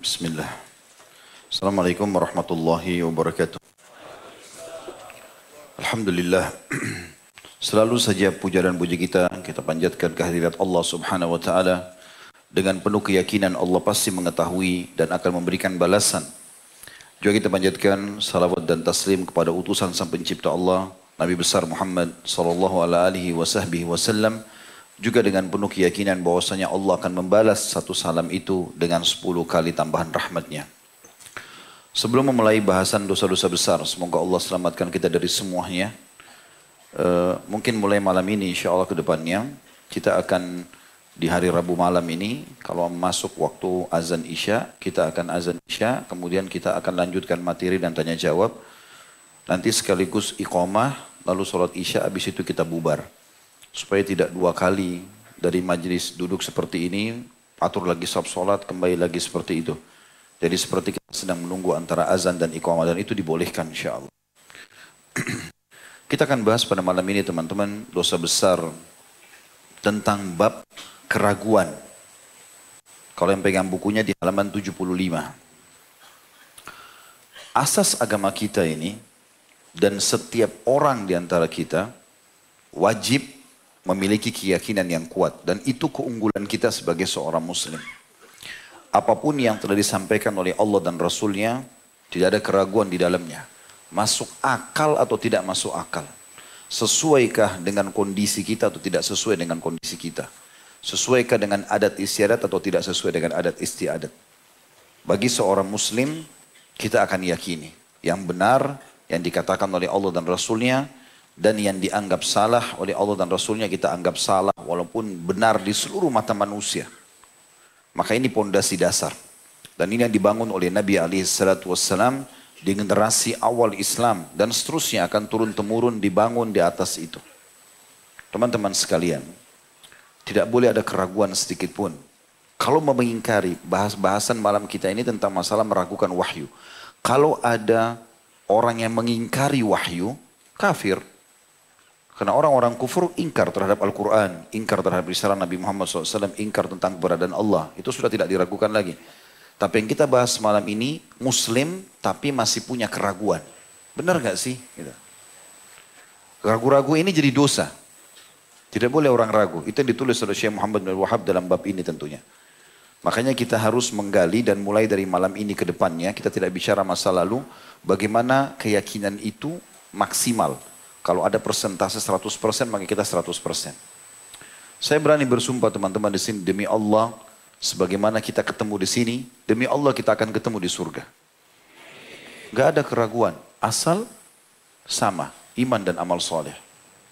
Bismillah. Assalamualaikum warahmatullahi wabarakatuh. Alhamdulillah. Selalu saja puja dan puji kita kita panjatkan kehadirat Allah Subhanahu wa taala dengan penuh keyakinan Allah pasti mengetahui dan akan memberikan balasan. Juga kita panjatkan salawat dan taslim kepada utusan sang pencipta Allah Nabi besar Muhammad sallallahu alaihi wasallam juga dengan penuh keyakinan bahwasanya Allah akan membalas satu salam itu dengan sepuluh kali tambahan rahmatnya. Sebelum memulai bahasan dosa-dosa besar, semoga Allah selamatkan kita dari semuanya. Uh, mungkin mulai malam ini insya Allah ke depannya, kita akan di hari Rabu malam ini, kalau masuk waktu azan Isya, kita akan azan Isya, kemudian kita akan lanjutkan materi dan tanya jawab. Nanti sekaligus iqamah, lalu sholat Isya, habis itu kita bubar supaya tidak dua kali dari majelis duduk seperti ini, atur lagi sab sholat, kembali lagi seperti itu. Jadi seperti kita sedang menunggu antara azan dan iqamah dan itu dibolehkan insya Allah. kita akan bahas pada malam ini teman-teman dosa besar tentang bab keraguan. Kalau yang pegang bukunya di halaman 75. Asas agama kita ini dan setiap orang di antara kita wajib memiliki keyakinan yang kuat dan itu keunggulan kita sebagai seorang muslim. Apa pun yang telah disampaikan oleh Allah dan Rasulnya tidak ada keraguan di dalamnya. Masuk akal atau tidak masuk akal. Sesuaikah dengan kondisi kita atau tidak sesuai dengan kondisi kita. Sesuaikah dengan adat istiadat atau tidak sesuai dengan adat istiadat. Bagi seorang muslim kita akan yakini yang benar yang dikatakan oleh Allah dan Rasulnya dan yang dianggap salah oleh Allah dan Rasulnya kita anggap salah walaupun benar di seluruh mata manusia. Maka ini pondasi dasar. Dan ini yang dibangun oleh Nabi SAW di generasi awal Islam dan seterusnya akan turun temurun dibangun di atas itu. Teman-teman sekalian, tidak boleh ada keraguan sedikit pun. Kalau mau mengingkari bahas bahasan malam kita ini tentang masalah meragukan wahyu. Kalau ada orang yang mengingkari wahyu, kafir. Karena orang-orang kufur ingkar terhadap Al-Quran, ingkar terhadap risalah Nabi Muhammad SAW, ingkar tentang keberadaan Allah. Itu sudah tidak diragukan lagi. Tapi yang kita bahas malam ini, Muslim tapi masih punya keraguan. Benar gak sih? Gitu. Ragu-ragu ini jadi dosa. Tidak boleh orang ragu. Itu yang ditulis oleh Syekh Muhammad bin Wahab dalam bab ini tentunya. Makanya kita harus menggali dan mulai dari malam ini ke depannya, kita tidak bicara masa lalu, bagaimana keyakinan itu maksimal kalau ada persentase 100% maka kita 100%. Saya berani bersumpah teman-teman di sini demi Allah sebagaimana kita ketemu di sini, demi Allah kita akan ketemu di surga. Gak ada keraguan, asal sama iman dan amal soleh.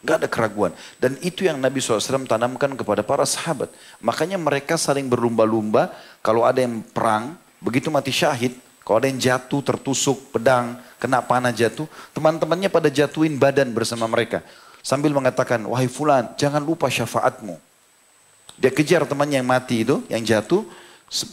Gak ada keraguan. Dan itu yang Nabi SAW tanamkan kepada para sahabat. Makanya mereka saling berlumba-lumba. Kalau ada yang perang, begitu mati syahid, kalau ada yang jatuh, tertusuk, pedang, kena panah jatuh, teman-temannya pada jatuhin badan bersama mereka. Sambil mengatakan, wahai fulan, jangan lupa syafaatmu. Dia kejar temannya yang mati itu, yang jatuh,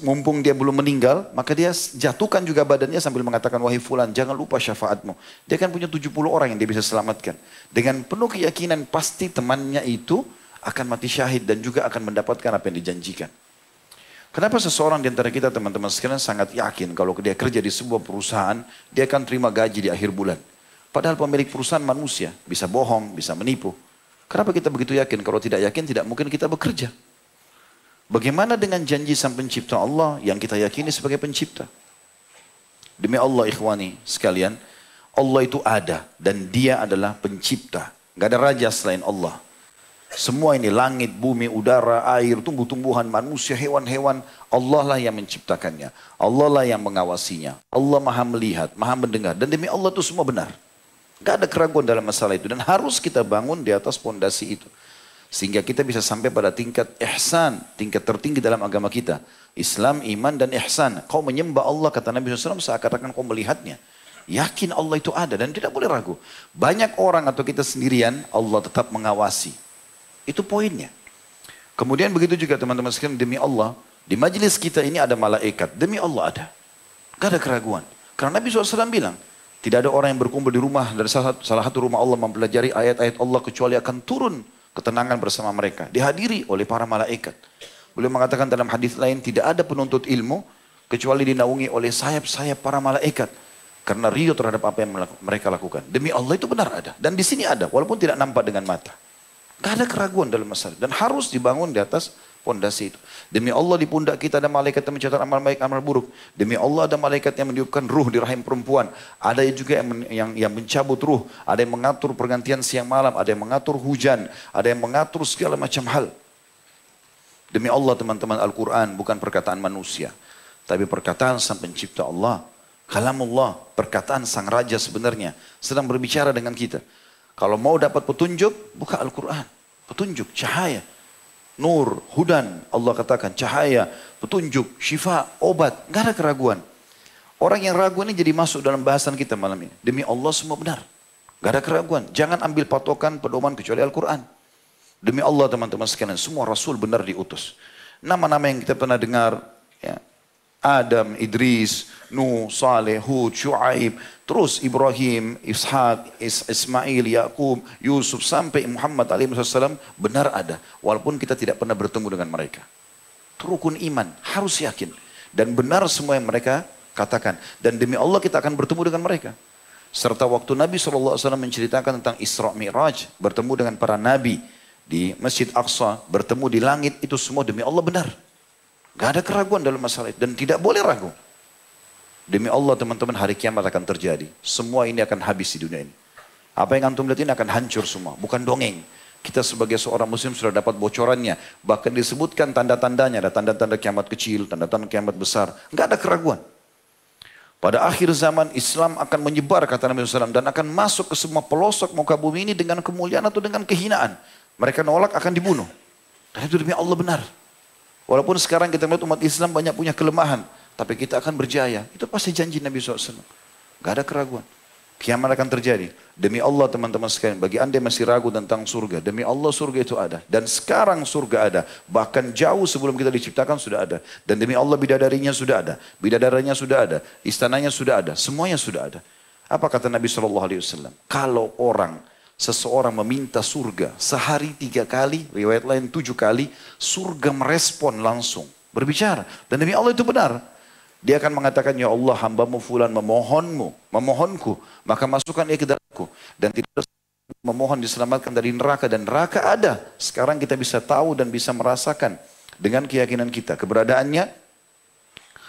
mumpung dia belum meninggal, maka dia jatuhkan juga badannya sambil mengatakan, wahai fulan, jangan lupa syafaatmu. Dia kan punya 70 orang yang dia bisa selamatkan. Dengan penuh keyakinan pasti temannya itu akan mati syahid dan juga akan mendapatkan apa yang dijanjikan. Kenapa seseorang di antara kita teman-teman sekalian sangat yakin kalau dia kerja di sebuah perusahaan, dia akan terima gaji di akhir bulan. Padahal pemilik perusahaan manusia, bisa bohong, bisa menipu. Kenapa kita begitu yakin? Kalau tidak yakin tidak mungkin kita bekerja. Bagaimana dengan janji sang pencipta Allah yang kita yakini sebagai pencipta? Demi Allah ikhwani sekalian, Allah itu ada dan dia adalah pencipta. Gak ada raja selain Allah. Semua ini langit, bumi, udara, air, tumbuh-tumbuhan, manusia, hewan-hewan. Allah lah yang menciptakannya. Allah lah yang mengawasinya. Allah maha melihat, maha mendengar. Dan demi Allah itu semua benar. Gak ada keraguan dalam masalah itu. Dan harus kita bangun di atas pondasi itu. Sehingga kita bisa sampai pada tingkat ihsan. Tingkat tertinggi dalam agama kita. Islam, iman, dan ihsan. Kau menyembah Allah, kata Nabi SAW, seakan-akan kau melihatnya. Yakin Allah itu ada dan tidak boleh ragu. Banyak orang atau kita sendirian, Allah tetap mengawasi. Itu poinnya. Kemudian begitu juga teman-teman sekalian demi Allah. Di majelis kita ini ada malaikat. Demi Allah ada. Gak ada keraguan. Karena Nabi SAW bilang. Tidak ada orang yang berkumpul di rumah dari salah satu, rumah Allah mempelajari ayat-ayat Allah kecuali akan turun ketenangan bersama mereka. Dihadiri oleh para malaikat. Beliau mengatakan dalam hadis lain tidak ada penuntut ilmu kecuali dinaungi oleh sayap-sayap para malaikat karena ridho terhadap apa yang mereka lakukan. Demi Allah itu benar ada dan di sini ada walaupun tidak nampak dengan mata. Gak ada keraguan dalam masalah dan harus dibangun di atas pondasi itu. Demi Allah di pundak kita ada malaikat yang mencatat amal baik, amal buruk. Demi Allah ada malaikat yang meniupkan ruh di rahim perempuan. Ada juga yang, yang, yang mencabut ruh. Ada yang mengatur pergantian siang malam. Ada yang mengatur hujan. Ada yang mengatur segala macam hal. Demi Allah teman-teman Al-Quran bukan perkataan manusia. Tapi perkataan sang pencipta Allah. Kalamullah, perkataan sang raja sebenarnya. Sedang berbicara dengan kita. Kalau mau dapat petunjuk, buka Al-Quran. Petunjuk, cahaya nur, hudan. Allah katakan cahaya, petunjuk, syifa, obat. Gak ada keraguan. Orang yang ragu ini jadi masuk dalam bahasan kita malam ini. Demi Allah semua benar. Gak ada keraguan. Jangan ambil patokan pedoman kecuali Al-Quran. Demi Allah teman-teman sekalian, semua Rasul benar diutus. Nama-nama yang kita pernah dengar, ya, Adam, Idris, Nuh, Saleh, Hud, Shu'aib, terus Ibrahim, Ishak, Is Ismail, Yakub, Yusuf sampai Muhammad SAW benar ada walaupun kita tidak pernah bertemu dengan mereka. Rukun iman harus yakin dan benar semua yang mereka katakan dan demi Allah kita akan bertemu dengan mereka. Serta waktu Nabi SAW menceritakan tentang Isra Mi'raj, bertemu dengan para nabi di Masjid Aqsa, bertemu di langit, itu semua demi Allah benar. Gak ada keraguan dalam masalah itu. Dan tidak boleh ragu. Demi Allah teman-teman hari kiamat akan terjadi. Semua ini akan habis di dunia ini. Apa yang antum lihat ini akan hancur semua. Bukan dongeng. Kita sebagai seorang muslim sudah dapat bocorannya. Bahkan disebutkan tanda-tandanya. Ada tanda-tanda kiamat kecil, tanda-tanda kiamat besar. Gak ada keraguan. Pada akhir zaman Islam akan menyebar kata Nabi SAW. Dan akan masuk ke semua pelosok muka bumi ini dengan kemuliaan atau dengan kehinaan. Mereka nolak akan dibunuh. Dan itu demi Allah benar. Walaupun sekarang kita melihat umat Islam banyak punya kelemahan. Tapi kita akan berjaya. Itu pasti janji Nabi SAW. Gak ada keraguan. Kiamat akan terjadi. Demi Allah teman-teman sekalian. Bagi anda yang masih ragu tentang surga. Demi Allah surga itu ada. Dan sekarang surga ada. Bahkan jauh sebelum kita diciptakan sudah ada. Dan demi Allah bidadarinya sudah ada. Bidadaranya sudah ada. Istananya sudah ada. Semuanya sudah ada. Apa kata Nabi SAW? Kalau orang seseorang meminta surga sehari tiga kali, riwayat lain tujuh kali, surga merespon langsung. Berbicara. Dan demi Allah itu benar. Dia akan mengatakan, Ya Allah hambamu fulan memohonmu, memohonku. Maka masukkan ia ke dalamku. Dan tidak memohon diselamatkan dari neraka. Dan neraka ada. Sekarang kita bisa tahu dan bisa merasakan dengan keyakinan kita. Keberadaannya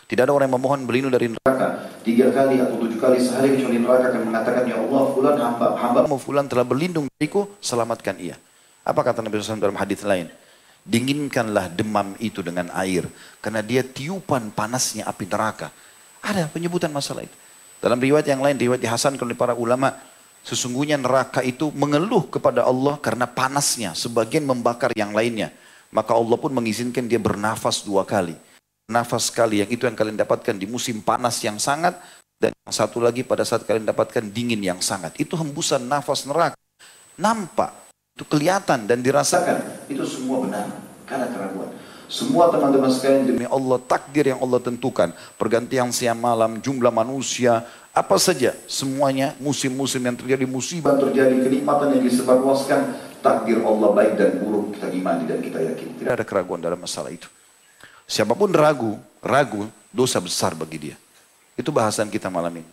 tidak ada orang yang memohon berlindung dari neraka tiga kali atau tujuh kali sehari kecuali neraka akan mengatakan ya Allah fulan hamba hamba fulan telah berlindung dariku selamatkan ia. Apa kata Nabi SAW dalam hadis lain? Dinginkanlah demam itu dengan air karena dia tiupan panasnya api neraka. Ada penyebutan masalah itu. Dalam riwayat yang lain, riwayat dihasankan oleh para ulama, sesungguhnya neraka itu mengeluh kepada Allah karena panasnya, sebagian membakar yang lainnya. Maka Allah pun mengizinkan dia bernafas dua kali nafas sekali yang itu yang kalian dapatkan di musim panas yang sangat dan yang satu lagi pada saat kalian dapatkan dingin yang sangat. Itu hembusan nafas neraka. Nampak, itu kelihatan dan dirasakan. Itu semua benar, karena keraguan. Semua teman-teman sekalian demi Allah takdir yang Allah tentukan. Pergantian siang malam, jumlah manusia, apa saja. Semuanya musim-musim yang terjadi, musibah terjadi, kenikmatan yang disebarluaskan. Takdir Allah baik dan buruk kita imani dan kita yakin. Tidak ada keraguan dalam masalah itu. Siapa pun ragu, ragu dosa besar bagi dia. Itu bahasan kita malam ini.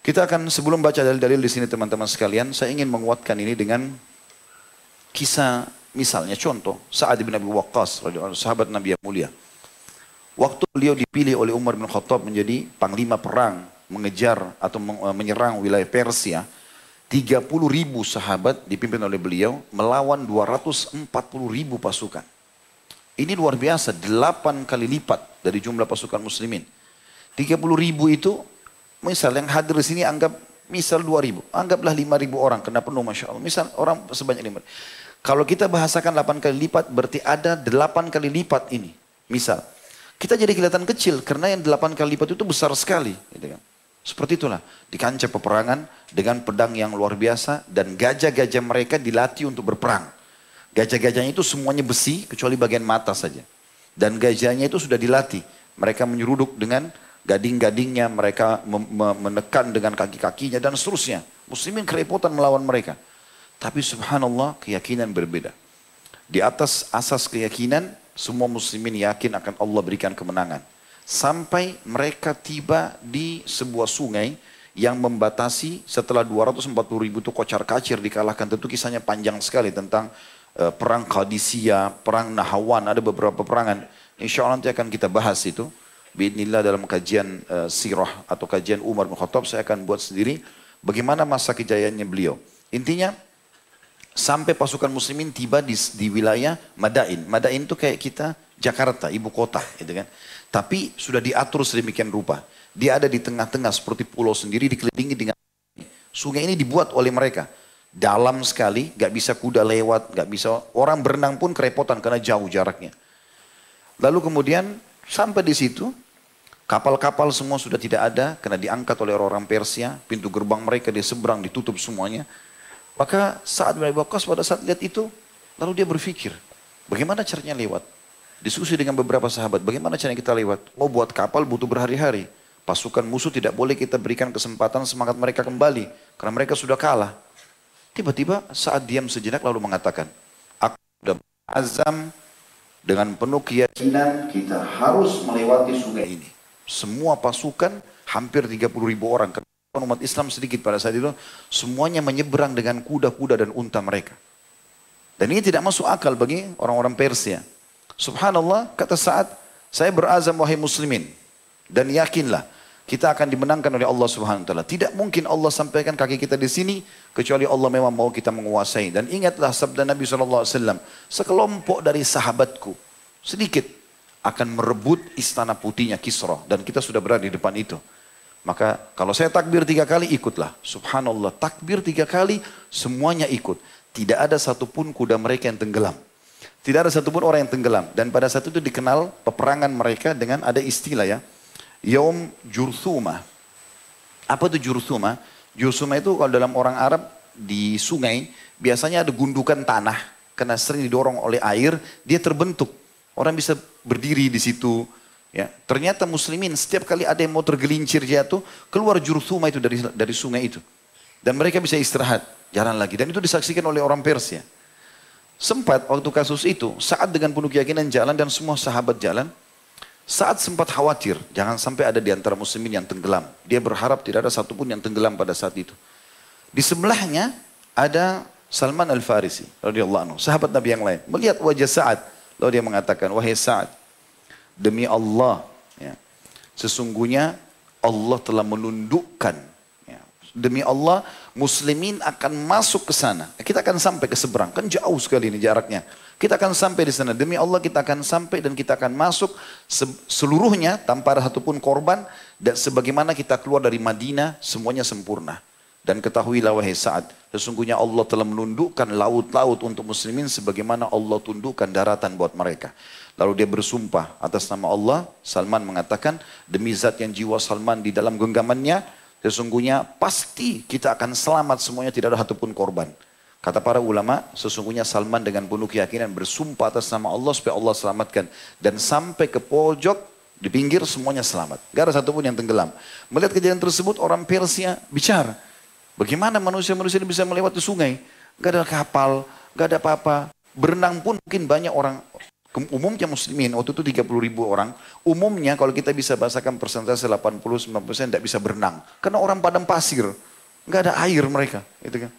Kita akan sebelum baca dalil-dalil di sini teman-teman sekalian, saya ingin menguatkan ini dengan kisah misalnya contoh Sa'ad bin Abi Waqqas sahabat Nabi yang mulia. Waktu beliau dipilih oleh Umar bin Khattab menjadi panglima perang mengejar atau eh, menyerang wilayah Persia, 30 ribu sahabat dipimpin oleh beliau melawan 240 ribu pasukan. Ini luar biasa, delapan kali lipat dari jumlah pasukan muslimin. 30 ribu itu, misal yang hadir di sini anggap misal 2 ribu. Anggaplah 5 ribu orang, kena penuh Masya Allah. Misal orang sebanyak 5 Kalau kita bahasakan 8 kali lipat, berarti ada 8 kali lipat ini. Misal, kita jadi kelihatan kecil karena yang 8 kali lipat itu besar sekali. Gitu kan. Seperti itulah, di kancah peperangan dengan pedang yang luar biasa dan gajah-gajah mereka dilatih untuk berperang. Gajah-gajahnya itu semuanya besi kecuali bagian mata saja. Dan gajahnya itu sudah dilatih. Mereka menyeruduk dengan gading-gadingnya, mereka menekan dengan kaki-kakinya dan seterusnya. Muslimin kerepotan melawan mereka. Tapi subhanallah keyakinan berbeda. Di atas asas keyakinan semua muslimin yakin akan Allah berikan kemenangan. sampai mereka tiba di sebuah sungai yang membatasi setelah 240 ribu itu kocar kacir dikalahkan. Tentu kisahnya panjang sekali tentang perang Qadisiyah, perang Nahawan, ada beberapa perangan. Insya Allah nanti akan kita bahas itu. Bismillah dalam kajian uh, sirah atau kajian Umar bin Khattab saya akan buat sendiri bagaimana masa kejayaannya beliau. Intinya sampai pasukan muslimin tiba di, di wilayah Madain. Madain itu kayak kita Jakarta, ibu kota gitu kan. Tapi sudah diatur sedemikian rupa. Dia ada di tengah-tengah seperti pulau sendiri dikelilingi dengan sungai ini dibuat oleh mereka. Dalam sekali, gak bisa kuda lewat, gak bisa orang berenang pun kerepotan karena jauh jaraknya. Lalu kemudian sampai di situ, kapal-kapal semua sudah tidak ada karena diangkat oleh orang-orang Persia, pintu gerbang mereka di seberang ditutup semuanya. Maka saat Ibn Waqqas pada saat lihat itu, lalu dia berpikir, bagaimana caranya lewat? Diskusi dengan beberapa sahabat, bagaimana caranya kita lewat? Mau buat kapal butuh berhari-hari. Pasukan musuh tidak boleh kita berikan kesempatan semangat mereka kembali. Karena mereka sudah kalah. Tiba-tiba saat diam sejenak lalu mengatakan, aku sudah azam dengan penuh keyakinan kita harus melewati sungai ini. Semua pasukan hampir 30 ribu orang. Karena umat Islam sedikit pada saat itu. Semuanya menyeberang dengan kuda-kuda dan unta mereka. Dan ini tidak masuk akal bagi orang-orang Persia. Subhanallah, kata saat saya berazam wahai muslimin. Dan yakinlah, kita akan dimenangkan oleh Allah subhanahu wa ta'ala. Tidak mungkin Allah sampaikan kaki kita di sini, kecuali Allah memang mau kita menguasai. Dan ingatlah sabda Nabi SAW, sekelompok dari sahabatku, sedikit, akan merebut istana putihnya Kisra. Dan kita sudah berada di depan itu. Maka kalau saya takbir tiga kali ikutlah. Subhanallah takbir tiga kali semuanya ikut. Tidak ada satupun kuda mereka yang tenggelam. Tidak ada satupun orang yang tenggelam. Dan pada saat itu dikenal peperangan mereka dengan ada istilah ya. Yom Jurthuma. Apa itu Jurthuma? Jurthuma itu kalau dalam orang Arab di sungai biasanya ada gundukan tanah karena sering didorong oleh air dia terbentuk. Orang bisa berdiri di situ. Ya, ternyata muslimin setiap kali ada yang mau tergelincir jatuh keluar Jurthuma itu dari dari sungai itu. Dan mereka bisa istirahat, jalan lagi. Dan itu disaksikan oleh orang Persia. Sempat waktu kasus itu, saat dengan penuh keyakinan jalan dan semua sahabat jalan, saat sempat khawatir, jangan sampai ada di antara muslimin yang tenggelam. Dia berharap tidak ada satupun yang tenggelam pada saat itu. Di sebelahnya ada Salman Al-Farisi, radhiyallahu anhu, sahabat Nabi yang lain. Melihat wajah Sa'ad, lalu dia mengatakan, wahai Sa'ad, demi Allah, ya, sesungguhnya Allah telah menundukkan Demi Allah, muslimin akan masuk ke sana. Kita akan sampai ke seberang. Kan jauh sekali ini jaraknya. Kita akan sampai di sana. Demi Allah kita akan sampai dan kita akan masuk seluruhnya tanpa ada satupun korban. Dan sebagaimana kita keluar dari Madinah, semuanya sempurna. Dan ketahuilah wahai Sa'ad, sesungguhnya Allah telah menundukkan laut-laut untuk muslimin sebagaimana Allah tundukkan daratan buat mereka. Lalu dia bersumpah atas nama Allah, Salman mengatakan, demi zat yang jiwa Salman di dalam genggamannya, Sesungguhnya pasti kita akan selamat semuanya tidak ada satupun korban. Kata para ulama, sesungguhnya Salman dengan penuh keyakinan bersumpah atas nama Allah supaya Allah selamatkan. Dan sampai ke pojok, di pinggir semuanya selamat. Gak ada satupun yang tenggelam. Melihat kejadian tersebut orang Persia bicara. Bagaimana manusia-manusia ini bisa melewati sungai? Gak ada kapal, gak ada apa-apa. Berenang pun mungkin banyak orang Umumnya muslimin, waktu itu 30 ribu orang, umumnya kalau kita bisa bahasakan persentase 80-90% tidak bisa berenang. Karena orang padang pasir, nggak ada air mereka. Gitu kan.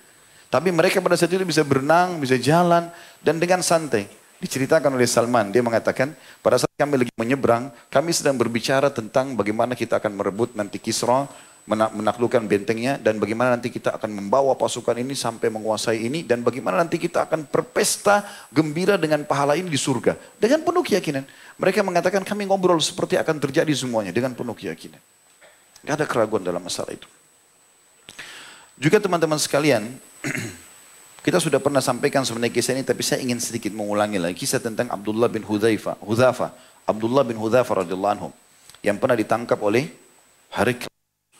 Tapi mereka pada saat itu bisa berenang, bisa jalan, dan dengan santai. Diceritakan oleh Salman, dia mengatakan, pada saat kami lagi menyeberang, kami sedang berbicara tentang bagaimana kita akan merebut nanti Kisra, menaklukkan bentengnya dan bagaimana nanti kita akan membawa pasukan ini sampai menguasai ini dan bagaimana nanti kita akan berpesta gembira dengan pahala ini di surga dengan penuh keyakinan. Mereka mengatakan kami ngobrol seperti akan terjadi semuanya dengan penuh keyakinan. Gak ada keraguan dalam masalah itu. Juga teman-teman sekalian, kita sudah pernah sampaikan sebenarnya kisah ini tapi saya ingin sedikit mengulangi lagi kisah tentang Abdullah bin Hudzaifah, Hudzafa, Abdullah bin Hudzafa radhiyallahu anhu yang pernah ditangkap oleh Harik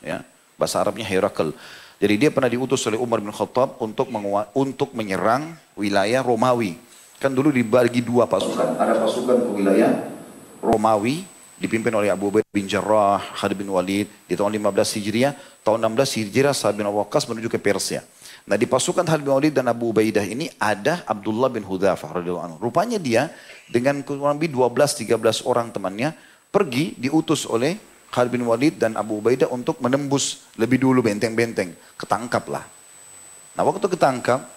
ya bahasa Arabnya Herakl. Jadi dia pernah diutus oleh Umar bin Khattab untuk untuk menyerang wilayah Romawi. Kan dulu dibagi dua pasukan. Ada pasukan ke wilayah Romawi dipimpin oleh Abu Ubaidah bin Jarrah, Khalid bin Walid di tahun 15 Hijriah, tahun 16 Hijriah Sa'ad bin Waqqas menuju ke Persia. Nah di pasukan Khalid bin Walid dan Abu Ubaidah ini ada Abdullah bin Hudzafah radhiyallahu anhu. Rupanya dia dengan kurang lebih 12 13 orang temannya pergi diutus oleh Khalid bin Walid dan Abu Ubaidah untuk menembus lebih dulu benteng-benteng. Ketangkaplah. Nah waktu ketangkap,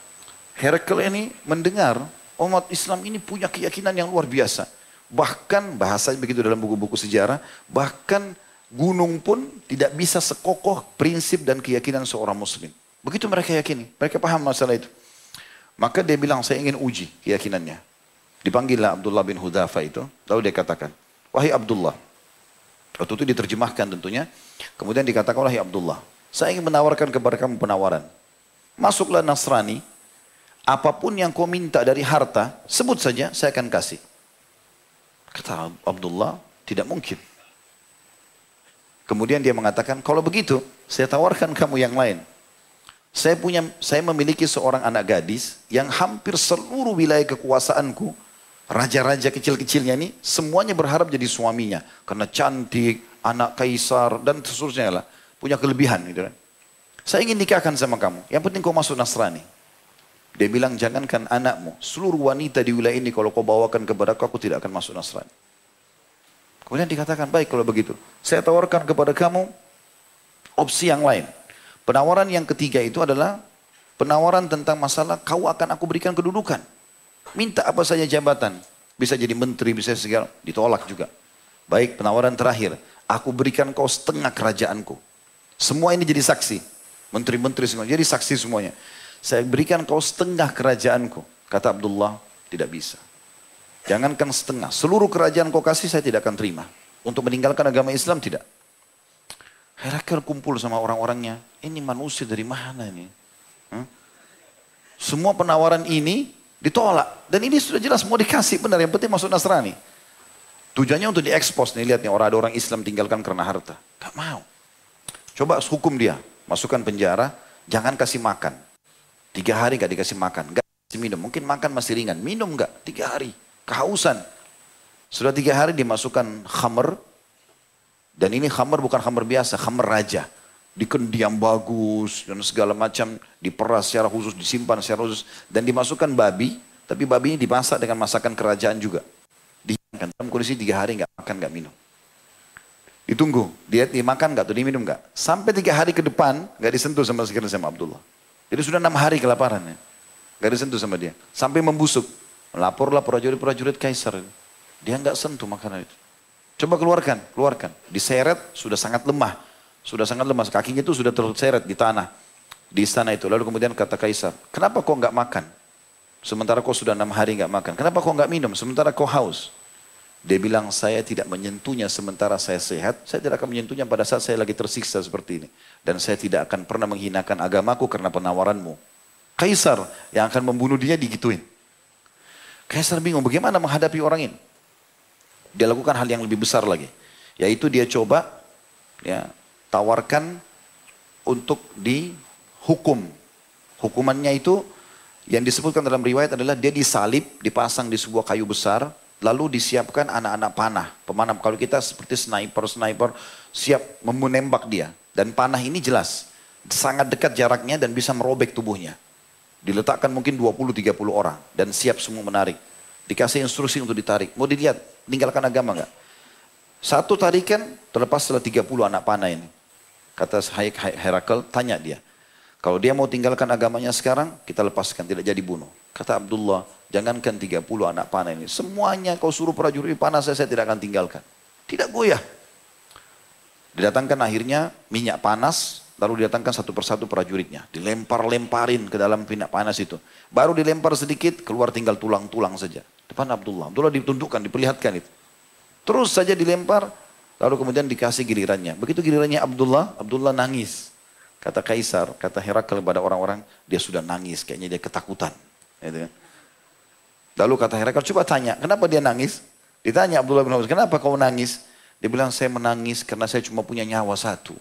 Herakles ini mendengar umat Islam ini punya keyakinan yang luar biasa. Bahkan bahasa begitu dalam buku-buku sejarah, bahkan gunung pun tidak bisa sekokoh prinsip dan keyakinan seorang muslim. Begitu mereka yakini, mereka paham masalah itu. Maka dia bilang, saya ingin uji keyakinannya. Dipanggillah Abdullah bin Hudafa itu, lalu dia katakan, wahai Abdullah, waktu itu diterjemahkan tentunya, kemudian dikatakan, wahai Abdullah, saya ingin menawarkan kepada kamu penawaran. Masuklah Nasrani, apa pun yang kau minta dari harta, sebut saja, saya akan kasih. Kata Abdullah, tidak mungkin. Kemudian dia mengatakan, kalau begitu, saya tawarkan kamu yang lain. Saya punya, saya memiliki seorang anak gadis yang hampir seluruh wilayah kekuasaanku, raja-raja kecil-kecilnya ini, semuanya berharap jadi suaminya. Karena cantik, anak kaisar, dan seterusnya lah. Punya kelebihan gitu kan. Saya ingin nikahkan sama kamu. Yang penting kau masuk Nasrani. Dia bilang, jangankan anakmu. Seluruh wanita di wilayah ini kalau kau bawakan kepada aku, aku tidak akan masuk Nasrani. Kemudian dikatakan, baik kalau begitu. Saya tawarkan kepada kamu opsi yang lain. Penawaran yang ketiga itu adalah penawaran tentang masalah kau akan aku berikan kedudukan. Minta apa saja jabatan. Bisa jadi menteri, bisa segala. Ditolak juga. Baik penawaran terakhir. Aku berikan kau setengah kerajaanku. Semua ini jadi saksi. Menteri-menteri semua. Jadi saksi semuanya. Saya berikan kau setengah kerajaanku. Kata Abdullah, tidak bisa. Jangankan setengah. Seluruh kerajaan kau kasih saya tidak akan terima. Untuk meninggalkan agama Islam tidak. Herakles kumpul sama orang-orangnya. Ini manusia dari mana ini? Hmm? Semua penawaran ini ditolak. Dan ini sudah jelas mau dikasih benar. Yang penting masuk Nasrani. Tujuannya untuk diekspos nih. Lihat nih orang ada orang Islam tinggalkan karena harta. Gak mau. Coba hukum dia. Masukkan penjara. Jangan kasih makan. Tiga hari gak dikasih makan. Gak kasih minum. Mungkin makan masih ringan. Minum gak? Tiga hari. Kehausan. Sudah tiga hari dimasukkan khamer dan ini khamar bukan khamar biasa, khamar raja. Dikendiam bagus dan segala macam diperas secara khusus, disimpan secara khusus. Dan dimasukkan babi, tapi babi ini dimasak dengan masakan kerajaan juga. Dihiangkan dalam kondisi tiga hari nggak makan nggak minum. Ditunggu, dia dimakan nggak tuh diminum nggak? Sampai tiga hari ke depan nggak disentuh sama sekali sama Abdullah. Jadi sudah enam hari kelaparan ya. Nggak disentuh sama dia. Sampai membusuk. Laporlah prajurit-prajurit kaisar. Dia nggak sentuh makanan itu. Coba keluarkan, keluarkan. Diseret, sudah sangat lemah. Sudah sangat lemah, kakinya itu sudah terseret di tanah. Di istana itu. Lalu kemudian kata Kaisar, kenapa kau nggak makan? Sementara kau sudah enam hari nggak makan. Kenapa kau nggak minum? Sementara kau haus. Dia bilang, saya tidak menyentuhnya sementara saya sehat. Saya tidak akan menyentuhnya pada saat saya lagi tersiksa seperti ini. Dan saya tidak akan pernah menghinakan agamaku karena penawaranmu. Kaisar yang akan membunuh dia digituin. Kaisar bingung bagaimana menghadapi orang ini. Dia lakukan hal yang lebih besar lagi. Yaitu dia coba ya, tawarkan untuk dihukum. Hukumannya itu yang disebutkan dalam riwayat adalah dia disalib, dipasang di sebuah kayu besar, lalu disiapkan anak-anak panah. Pemanah, kalau kita seperti sniper-sniper, siap menembak dia. Dan panah ini jelas, sangat dekat jaraknya dan bisa merobek tubuhnya. Diletakkan mungkin 20-30 orang dan siap semua menarik. Dikasih instruksi untuk ditarik. Mau dilihat, Tinggalkan agama enggak? Satu tarikan terlepas setelah 30 anak panah ini. Kata Herakl, tanya dia. Kalau dia mau tinggalkan agamanya sekarang, kita lepaskan, tidak jadi bunuh. Kata Abdullah, jangankan 30 anak panah ini. Semuanya kau suruh prajurit panah saya, saya tidak akan tinggalkan. Tidak goyah. Didatangkan akhirnya minyak panas, lalu didatangkan satu persatu prajuritnya. Dilempar-lemparin ke dalam minyak panas itu. Baru dilempar sedikit, keluar tinggal tulang-tulang saja. Depan Abdullah. Abdullah ditundukkan, diperlihatkan itu. Terus saja dilempar, lalu kemudian dikasih gilirannya. Begitu gilirannya Abdullah, Abdullah nangis. Kata Kaisar, kata Herakl kepada orang-orang, dia sudah nangis, kayaknya dia ketakutan. Gitu kan. Lalu kata Herakl, coba tanya, kenapa dia nangis? Ditanya Abdullah bin Abbas, kenapa kau nangis? Dia bilang, saya menangis karena saya cuma punya nyawa satu.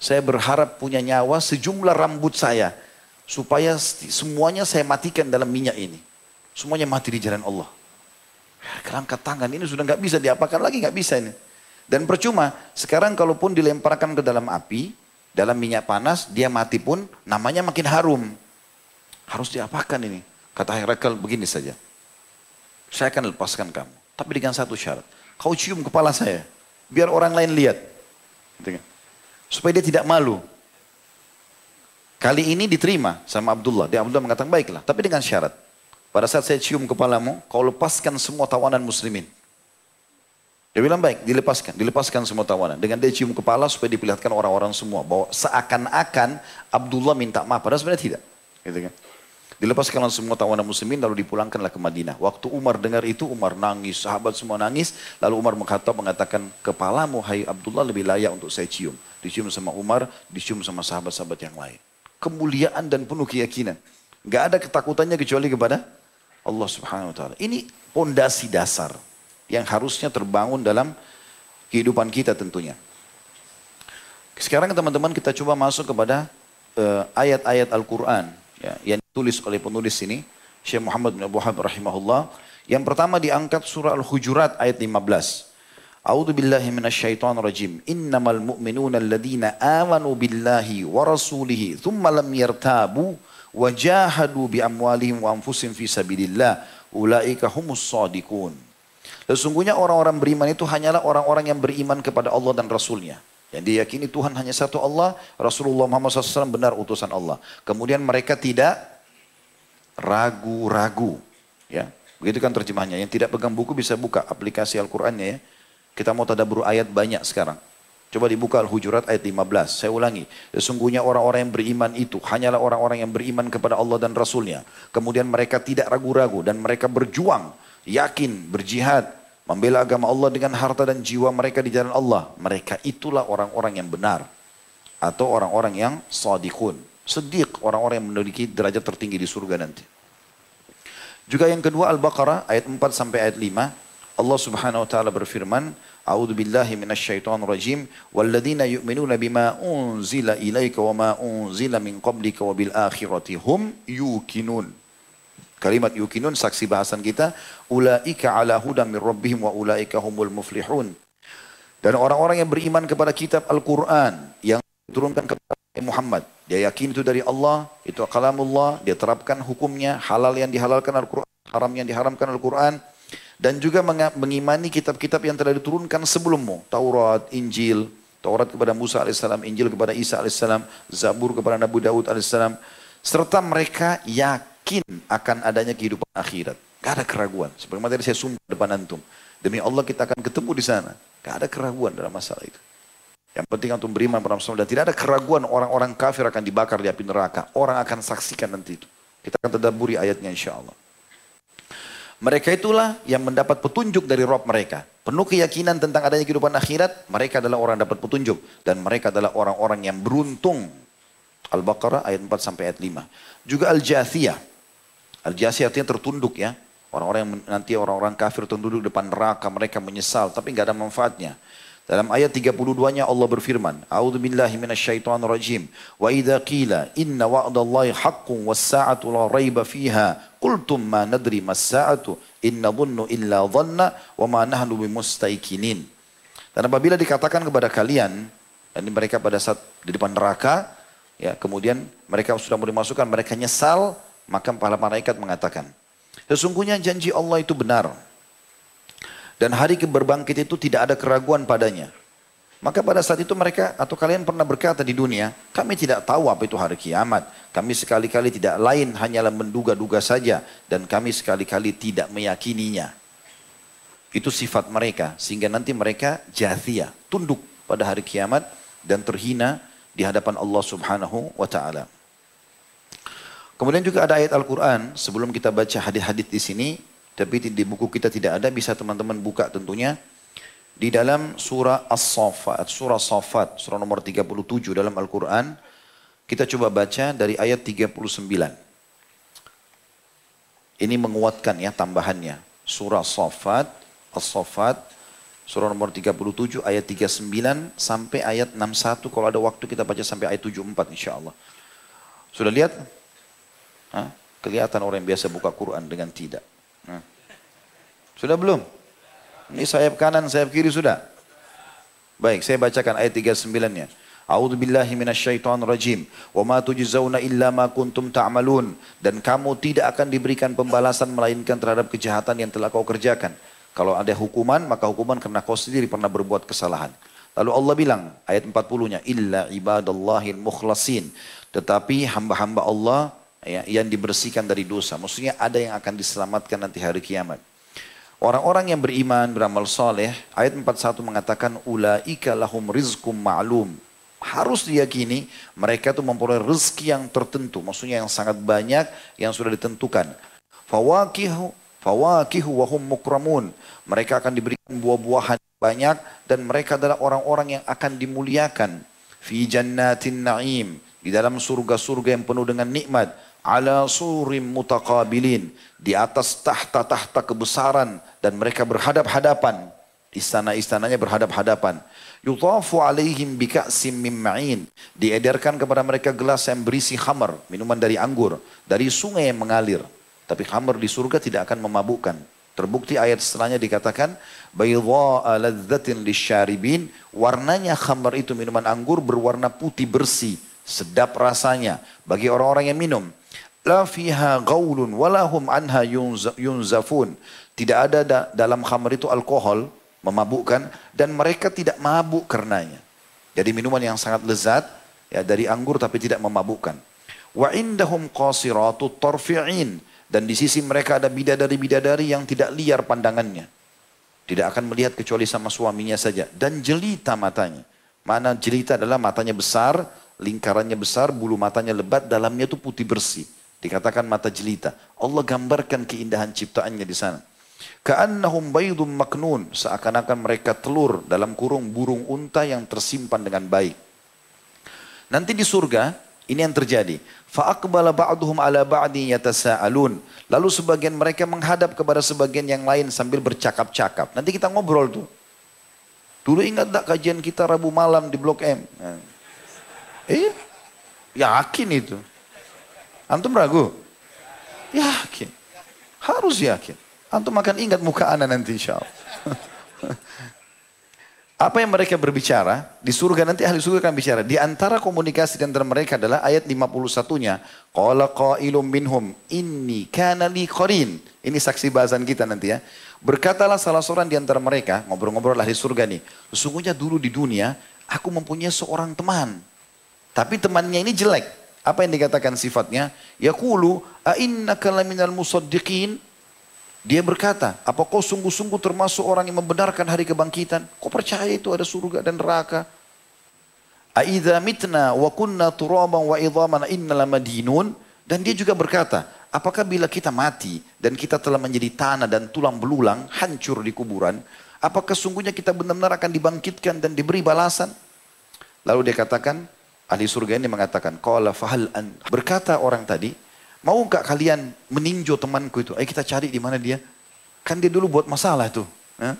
Saya berharap punya nyawa sejumlah rambut saya. Supaya semuanya saya matikan dalam minyak ini. Semuanya mati di jalan Allah. Kerangkat tangan ini sudah nggak bisa diapakan lagi, nggak bisa ini. Dan percuma, sekarang kalaupun dilemparkan ke dalam api, dalam minyak panas, dia mati pun namanya makin harum. Harus diapakan ini? Kata Herakl begini saja. Saya akan lepaskan kamu. Tapi dengan satu syarat. kau cium kepala saya. Biar orang lain lihat. Gitu kan. Supaya dia tidak malu. Kali ini diterima sama Abdullah. Dia Abdullah mengatakan baiklah. Tapi dengan syarat. Pada saat saya cium kepalamu, kau lepaskan semua tawanan muslimin. Dia bilang baik, dilepaskan, dilepaskan semua tawanan. Dengan dia cium kepala supaya diperlihatkan orang-orang semua bahwa seakan-akan Abdullah minta maaf, padahal sebenarnya tidak. Gitu kan? Dilepaskanlah semua tawanan muslimin lalu dipulangkanlah ke Madinah. Waktu Umar dengar itu, Umar nangis, sahabat semua nangis. Lalu Umar mengatakan, mengatakan kepalamu hai Abdullah lebih layak untuk saya cium. Dicium sama Umar, dicium sama sahabat-sahabat yang lain. Kemuliaan dan penuh keyakinan. Gak ada ketakutannya kecuali kepada Allah subhanahu wa ta'ala. Ini pondasi dasar yang harusnya terbangun dalam kehidupan kita tentunya. Sekarang teman-teman kita coba masuk kepada uh, ayat-ayat Al-Quran ya, yang ditulis oleh penulis ini, Syekh Muhammad bin Abu Habib rahimahullah. Yang pertama diangkat surah Al-Hujurat ayat 15. A'udzu billahi minasyaitonir rajim. Innamal mu'minuna alladziina amanu billahi wa rasulihi tsumma lam yartabu wa jahadu bi amwalihim wa anfusihim fi sabilillah. Ulaika humus shadiqun. Sesungguhnya orang-orang beriman itu hanyalah orang-orang yang beriman kepada Allah dan Rasulnya. Yang diyakini Tuhan hanya satu Allah, Rasulullah Muhammad SAW benar utusan Allah. Kemudian mereka tidak ragu-ragu. Ya, begitu kan terjemahnya. Yang tidak pegang buku bisa buka aplikasi Al-Qur'annya ya. Kita mau tadabur ayat banyak sekarang. Coba dibuka Al-Hujurat ayat 15. Saya ulangi. Sesungguhnya orang-orang yang beriman itu hanyalah orang-orang yang beriman kepada Allah dan Rasulnya. Kemudian mereka tidak ragu-ragu dan mereka berjuang, yakin, berjihad, Membela agama Allah dengan harta dan jiwa mereka di jalan Allah. Mereka itulah orang-orang yang benar. Atau orang-orang yang sadikun. Sedik orang-orang yang memiliki derajat tertinggi di surga nanti. Juga yang kedua Al-Baqarah ayat 4 sampai ayat 5. Allah subhanahu wa ta'ala berfirman. A'udhu billahi minasyaitan rajim. Walladzina yu'minuna bima unzila ilaika wa ma unzila min qablika wa bil akhirati hum yukinun. Kalimat yukinun saksi bahasan kita. Ulaika ala hudam min rabbihim wa ulaika humul muflihun. Dan orang-orang yang beriman kepada kitab Al-Quran yang diturunkan kepada Muhammad. Dia yakin itu dari Allah, itu kalamullah, dia terapkan hukumnya, halal yang dihalalkan Al-Quran, haram yang diharamkan Al-Quran. Dan juga mengimani kitab-kitab yang telah diturunkan sebelummu. Taurat, Injil, Taurat kepada Musa AS, Injil kepada Isa AS, Zabur kepada Nabi Daud AS. Serta mereka yakin yakin akan adanya kehidupan akhirat. Gak ada keraguan. Seperti tadi saya sumpah depan antum. Demi Allah kita akan ketemu di sana. Gak ada keraguan dalam masalah itu. Yang penting antum beriman pada Rasulullah. Dan tidak ada keraguan orang-orang kafir akan dibakar di api neraka. Orang akan saksikan nanti itu. Kita akan terdaburi ayatnya insya Allah. Mereka itulah yang mendapat petunjuk dari Rob mereka. Penuh keyakinan tentang adanya kehidupan akhirat. Mereka adalah orang yang dapat petunjuk. Dan mereka adalah orang-orang yang beruntung. Al-Baqarah ayat 4 sampai ayat 5. Juga Al-Jathiyah. Al-jasi artinya tertunduk ya. Orang-orang yang nanti orang-orang kafir tertunduk depan neraka, mereka menyesal, tapi nggak ada manfaatnya. Dalam ayat 32-nya Allah berfirman, A'udzu billahi minasyaitonir rajim. Wa idza qila inna wa'dallahi haqqun was-sa'atu la raiba fiha, qultum ma nadri mas-sa'atu inna dhunnu illa dhanna wa ma nahnu bimustaikinin. Dan apabila dikatakan kepada kalian, dan mereka pada saat di depan neraka, ya kemudian mereka sudah mau dimasukkan, mereka nyesal, maka para malaikat mengatakan, sesungguhnya janji Allah itu benar. Dan hari keberbangkit itu tidak ada keraguan padanya. Maka pada saat itu mereka atau kalian pernah berkata di dunia, kami tidak tahu apa itu hari kiamat. Kami sekali-kali tidak lain hanyalah menduga-duga saja. Dan kami sekali-kali tidak meyakininya. Itu sifat mereka. Sehingga nanti mereka jathia, tunduk pada hari kiamat dan terhina di hadapan Allah subhanahu wa ta'ala. Kemudian juga ada ayat Al-Quran, sebelum kita baca hadis-hadis di sini, tapi di buku kita tidak ada, bisa teman-teman buka tentunya. Di dalam surah As-Safat, surah Safat, surah nomor 37 dalam Al-Quran, kita coba baca dari ayat 39. Ini menguatkan ya tambahannya. Surah Safat, As-Safat, surah nomor 37 ayat 39 sampai ayat 61. Kalau ada waktu kita baca sampai ayat 74 insya Allah. Sudah lihat? Hah? Kelihatan orang yang biasa buka Quran dengan tidak. Hah? Sudah belum? Ini sayap kanan, sayap kiri sudah. Baik, saya bacakan ayat 39-nya. A'udzu billahi minasyaitonir rajim. Wa ma tujzauna illa ma kuntum ta'malun. Dan kamu tidak akan diberikan pembalasan melainkan terhadap kejahatan yang telah kau kerjakan. Kalau ada hukuman, maka hukuman karena kau sendiri pernah berbuat kesalahan. Lalu Allah bilang, ayat 40-nya, Illa ibadallahil mukhlasin. Tetapi hamba-hamba Allah ya, yang dibersihkan dari dosa. Maksudnya ada yang akan diselamatkan nanti hari kiamat. Orang-orang yang beriman, beramal soleh, ayat 41 mengatakan, Ula'ika lahum rizkum ma'lum. Harus diyakini mereka itu memperoleh rezeki yang tertentu. Maksudnya yang sangat banyak yang sudah ditentukan. Fawakihu, fawakihu wahum mukramun. Mereka akan diberikan buah-buahan banyak dan mereka adalah orang-orang yang akan dimuliakan. Fi jannatin na'im. Di dalam surga-surga yang penuh dengan nikmat ala surim mutakabilin di atas tahta-tahta kebesaran dan mereka berhadap-hadapan istana-istananya berhadap-hadapan. Yutafu alaihim bika'sim min diedarkan kepada mereka gelas yang berisi khamar minuman dari anggur dari sungai yang mengalir. Tapi khamar di surga tidak akan memabukkan. Terbukti ayat setelahnya dikatakan baydha'a ladzatin lisyaribin warnanya khamar itu minuman anggur berwarna putih bersih sedap rasanya. Bagi orang-orang yang minum la fiha gaulun walahum anha yunzafun. Tidak ada da, dalam khamr itu alkohol, memabukkan dan mereka tidak mabuk karenanya. Jadi minuman yang sangat lezat ya dari anggur tapi tidak memabukkan. Wa indahum qasiratu tarfi'in dan di sisi mereka ada bidadari-bidadari yang tidak liar pandangannya. Tidak akan melihat kecuali sama suaminya saja dan jelita matanya. Mana jelita adalah matanya besar, lingkarannya besar, bulu matanya lebat, dalamnya itu putih bersih. Dikatakan mata jelita. Allah gambarkan keindahan ciptaannya di sana. Ka'annahum baydum maknun. Seakan-akan mereka telur dalam kurung burung unta yang tersimpan dengan baik. Nanti di surga, ini yang terjadi. Fa'akbala ba'duhum ala ba'di yatasa'alun. Lalu sebagian mereka menghadap kepada sebagian yang lain sambil bercakap-cakap. Nanti kita ngobrol tuh. Dulu ingat tak kajian kita Rabu malam di Blok M? Eh, yakin itu. Antum ragu? Yakin. Harus yakin. Antum akan ingat muka anak nanti insya Allah. Apa yang mereka berbicara, di surga nanti ahli surga akan bicara. Di antara komunikasi di antara mereka adalah ayat 51-nya. Qala qailum minhum inni kana li qarin. Ini saksi bahasan kita nanti ya. Berkatalah salah seorang di antara mereka, ngobrol-ngobrol ahli surga nih. Sesungguhnya dulu di dunia, aku mempunyai seorang teman. Tapi temannya ini jelek. Apa yang dikatakan sifatnya? Yaqulu a'innaka laminal musaddiqin? Dia berkata, apa kau sungguh-sungguh termasuk orang yang membenarkan hari kebangkitan? Kau percaya itu ada surga dan neraka? Aidza mitna wa kunna turaban wa idhaman inna lamadinun? Dan dia juga berkata, apakah bila kita mati dan kita telah menjadi tanah dan tulang belulang, hancur di kuburan, apakah sungguhnya kita benar-benar akan dibangkitkan dan diberi balasan? Lalu dia katakan, Ahli surga ini mengatakan, Qala fahal an. Berkata orang tadi, mau nggak kalian meninjau temanku itu? Ayo kita cari di mana dia. Kan dia dulu buat masalah tuh. Ya?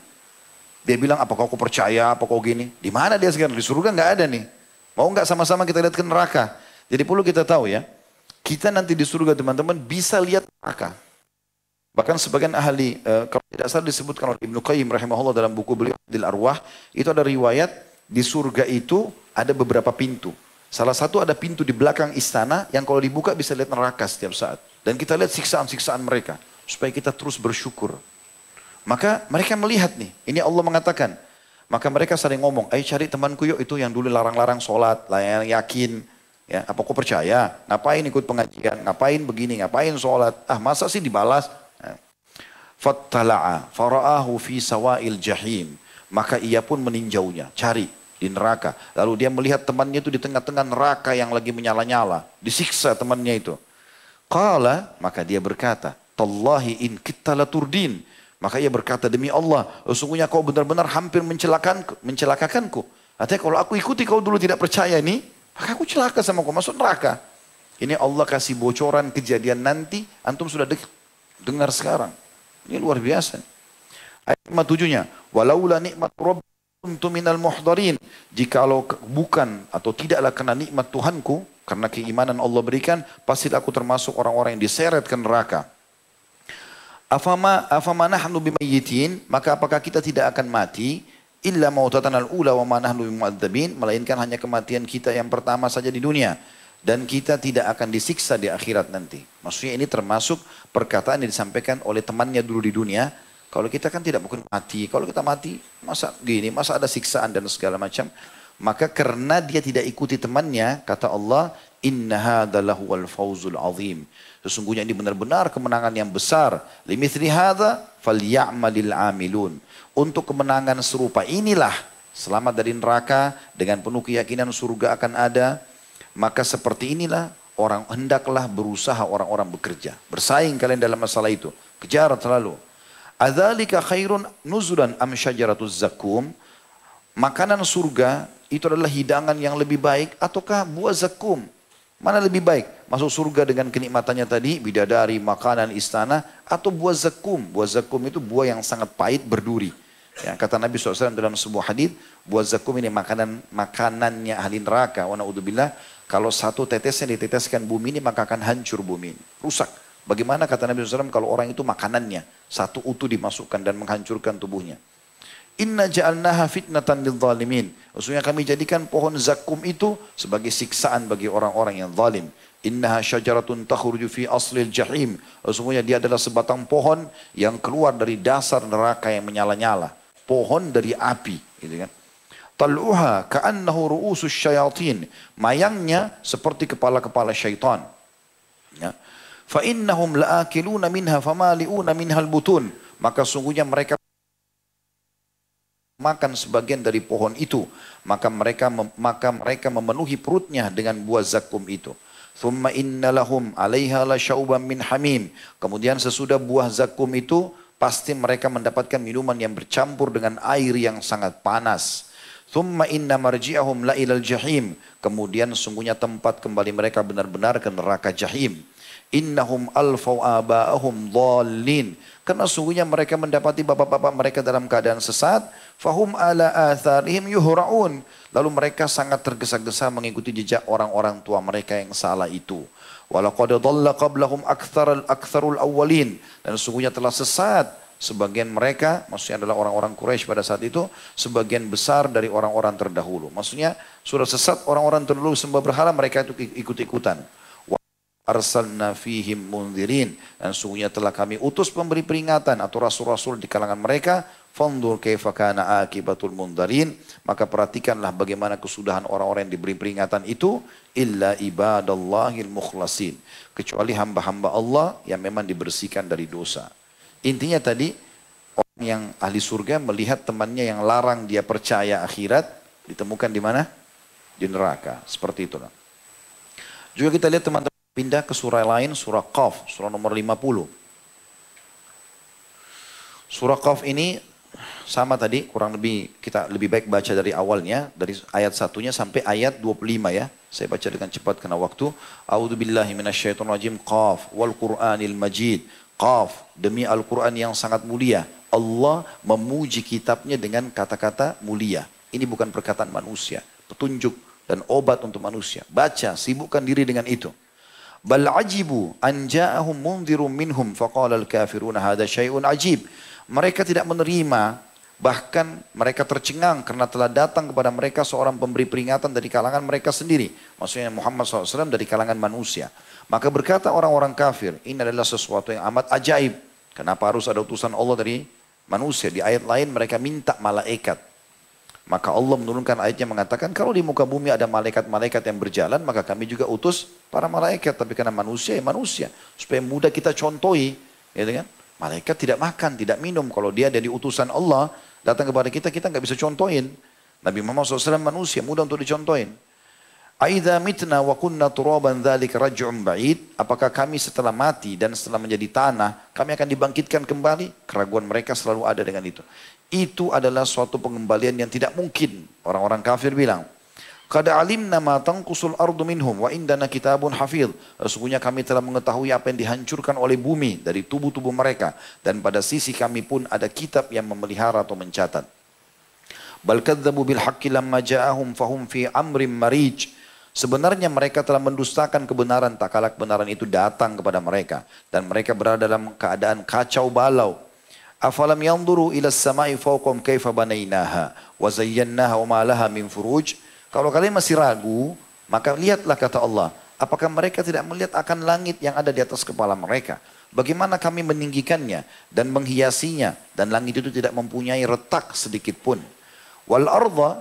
Dia bilang, apa kau percaya, apa kau gini? Di mana dia sekarang? Di surga nggak ada nih. Mau nggak sama-sama kita lihat ke neraka? Jadi perlu kita tahu ya, kita nanti di surga teman-teman bisa lihat neraka. Bahkan sebagian ahli, uh, kalau tidak salah disebutkan oleh Ibnu Qayyim rahimahullah dalam buku beliau Adil Arwah, itu ada riwayat di surga itu ada beberapa pintu. Salah satu ada pintu di belakang istana yang kalau dibuka bisa lihat neraka setiap saat. Dan kita lihat siksaan-siksaan mereka. Supaya kita terus bersyukur. Maka mereka melihat nih. Ini Allah mengatakan. Maka mereka sering ngomong. Ayo cari temanku yuk itu yang dulu larang-larang sholat. Yang yakin. Ya, apa kau percaya? Ngapain ikut pengajian? Ngapain begini? Ngapain sholat? Ah masa sih dibalas? Ya. Fattala'a fara'ahu fi sawa'il jahim. Maka ia pun meninjaunya. Cari di neraka. Lalu dia melihat temannya itu di tengah-tengah neraka yang lagi menyala-nyala. Disiksa temannya itu. Qala, maka dia berkata, Tallahi in kita laturdin. Maka ia berkata, demi Allah, sesungguhnya kau benar-benar hampir mencelakakanku. mencelakakanku. Artinya kalau aku ikuti kau dulu tidak percaya ini, maka aku celaka sama kau, masuk neraka. Ini Allah kasih bocoran kejadian nanti, antum sudah dengar sekarang. Ini luar biasa. Ayat 57-nya, walaula nikmat Rabb kuntu minal muhdarin. Jikalau bukan atau tidaklah kena nikmat Tuhanku, karena keimanan Allah berikan, pasti aku termasuk orang-orang yang diseret ke neraka. Afama afama nahnu bimayyitin, maka apakah kita tidak akan mati illa mautatan al-ula wa nahnu bimu'adzabin, melainkan hanya kematian kita yang pertama saja di dunia dan kita tidak akan disiksa di akhirat nanti. Maksudnya ini termasuk perkataan yang disampaikan oleh temannya dulu di dunia Kalau kita kan tidak mungkin mati. Kalau kita mati, masa gini, masa ada siksaan dan segala macam. Maka karena dia tidak ikuti temannya, kata Allah, Inna hadalahu wal fawzul azim. Sesungguhnya ini benar-benar kemenangan yang besar. Limithri hadha falyamalil amilun. Untuk kemenangan serupa inilah selamat dari neraka dengan penuh keyakinan surga akan ada. Maka seperti inilah orang hendaklah berusaha orang-orang bekerja. Bersaing kalian dalam masalah itu. Kejar terlalu. Adzalika khairun nuzulan am syajaratuz zakum? Makanan surga itu adalah hidangan yang lebih baik ataukah buah zakum? Mana lebih baik? Masuk surga dengan kenikmatannya tadi, bidadari, makanan, istana, atau buah zakum. Buah zakum itu buah yang sangat pahit, berduri. Ya, kata Nabi SAW dalam sebuah hadis, buah zakum ini makanan makanannya ahli neraka. Wa kalau satu tetesnya diteteskan bumi ini maka akan hancur bumi ini. Rusak. Bagaimana kata Nabi SAW kalau orang itu makanannya, satu utuh dimasukkan dan menghancurkan tubuhnya. Inna ja'alnaha fitnatan lil zalimin. Maksudnya kami jadikan pohon zakum itu sebagai siksaan bagi orang-orang yang zalim. Innaha syajaratun takhruju fi aslil jahim. Sesungguhnya dia adalah sebatang pohon yang keluar dari dasar neraka yang menyala-nyala. Pohon dari api. Gitu kan. Tal'uha ka'annahu ru'usus syayatin. Mayangnya seperti kepala-kepala syaitan. Ya fa innahum laakiluna minha famaliuna minhal butun maka sungguhnya mereka makan sebagian dari pohon itu. Maka mereka maka mereka memenuhi perutnya dengan buah zakum itu. Thumma innalahum 'alaiha lasyauban min hamim. Kemudian sesudah buah zakum itu pasti mereka mendapatkan minuman yang bercampur dengan air yang sangat panas. Thumma inna marji'ahum la ilal jahim. Kemudian sungguhnya tempat kembali mereka benar-benar ke neraka jahim. Innahum alfau aba'ahum dhalin. Karena sungguhnya mereka mendapati bapak-bapak mereka dalam keadaan sesat. Fahum ala atharihim yuhra'un. Lalu mereka sangat tergesa-gesa mengikuti jejak orang-orang tua mereka yang salah itu. Walaqad dhalla qablahum aktharul aktharul awwalin. Dan sungguhnya telah sesat sebagian mereka, maksudnya adalah orang-orang Quraisy pada saat itu, sebagian besar dari orang-orang terdahulu. Maksudnya sudah sesat orang-orang terdahulu sembah berhala mereka itu ikut-ikutan arsalna fihim mundirin. Dan sungguhnya telah kami utus pemberi peringatan atau rasul-rasul di kalangan mereka fandur kaifa kana akibatul mundarin. Maka perhatikanlah bagaimana kesudahan orang-orang yang diberi peringatan itu illa ibadallahil mukhlasin. Kecuali hamba-hamba Allah yang memang dibersihkan dari dosa. Intinya tadi orang yang ahli surga melihat temannya yang larang dia percaya akhirat ditemukan di mana? Di neraka. Seperti itulah juga kita lihat teman-teman Pindah ke surah lain, surah Qaf, surah nomor 50. Surah Qaf ini sama tadi, kurang lebih kita lebih baik baca dari awalnya, dari ayat satunya sampai ayat 25 ya. Saya baca dengan cepat karena waktu. A'udzu billahi rajim Qaf wal Qur'anil Majid. Qaf demi Al-Qur'an yang sangat mulia. Allah memuji kitabnya dengan kata-kata mulia. Ini bukan perkataan manusia, petunjuk dan obat untuk manusia. Baca, sibukkan diri dengan itu. Bal ajibu an ja'ahum mundhirun minhum faqala al-kafiruna hadha syai'un ajib. Mereka tidak menerima bahkan mereka tercengang karena telah datang kepada mereka seorang pemberi peringatan dari kalangan mereka sendiri. Maksudnya Muhammad SAW dari kalangan manusia. Maka berkata orang-orang kafir, ini adalah sesuatu yang amat ajaib. Kenapa harus ada utusan Allah dari manusia? Di ayat lain mereka minta malaikat. Maka Allah menurunkan ayatnya mengatakan kalau di muka bumi ada malaikat-malaikat yang berjalan maka kami juga utus para malaikat. Tapi karena manusia ya manusia. Supaya mudah kita contohi. Gitu kan? Malaikat tidak makan, tidak minum. Kalau dia dari utusan Allah datang kepada kita, kita nggak bisa contohin. Nabi Muhammad SAW manusia, mudah untuk dicontohin. Aidha mitna wa kunna turaban dhalik raj'un ba'id. Apakah kami setelah mati dan setelah menjadi tanah, kami akan dibangkitkan kembali? Keraguan mereka selalu ada dengan itu itu adalah suatu pengembalian yang tidak mungkin. Orang-orang kafir bilang, Kada alimna ma tangkusul ardu minhum wa indana kitabun hafidh. Sesungguhnya kami telah mengetahui apa yang dihancurkan oleh bumi dari tubuh-tubuh mereka. Dan pada sisi kami pun ada kitab yang memelihara atau mencatat. Bal kadzabu bil haqqi fahum fi amrim marij. Sebenarnya mereka telah mendustakan kebenaran tak kala kebenaran itu datang kepada mereka. Dan mereka berada dalam keadaan kacau balau Afalam yanzuru ila samai fawqam kaifa banainaha wa zayyanaha wa ma laha min furuj. Kalau kalian masih ragu, maka lihatlah kata Allah. Apakah mereka tidak melihat akan langit yang ada di atas kepala mereka? Bagaimana kami meninggikannya dan menghiasinya dan langit itu tidak mempunyai retak sedikit pun. Wal arda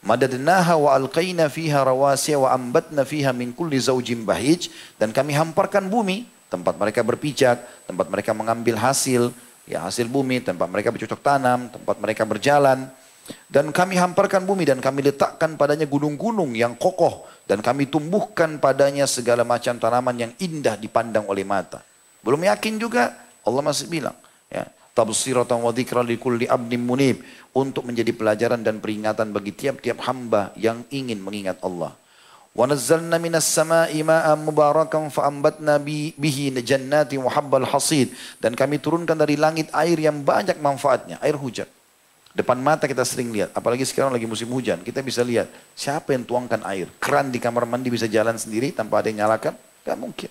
madadnaha wa alqaina fiha rawasiya wa ambatna fiha min kulli zawjin bahij dan kami hamparkan bumi tempat mereka berpijak, tempat mereka mengambil hasil, ya hasil bumi, tempat mereka bercocok tanam, tempat mereka berjalan. Dan kami hamparkan bumi dan kami letakkan padanya gunung-gunung yang kokoh dan kami tumbuhkan padanya segala macam tanaman yang indah dipandang oleh mata. Belum yakin juga Allah masih bilang, ya, tabsiratan wa dzikra likulli abdin munib untuk menjadi pelajaran dan peringatan bagi tiap-tiap hamba yang ingin mengingat Allah. ونزلنا من السماء ماء مباركا فأنبتنا به جنات وحب الحصيد dan kami turunkan dari langit air yang banyak manfaatnya air hujan depan mata kita sering lihat apalagi sekarang lagi musim hujan kita bisa lihat siapa yang tuangkan air keran di kamar mandi bisa jalan sendiri tanpa ada yang nyalakan Gak mungkin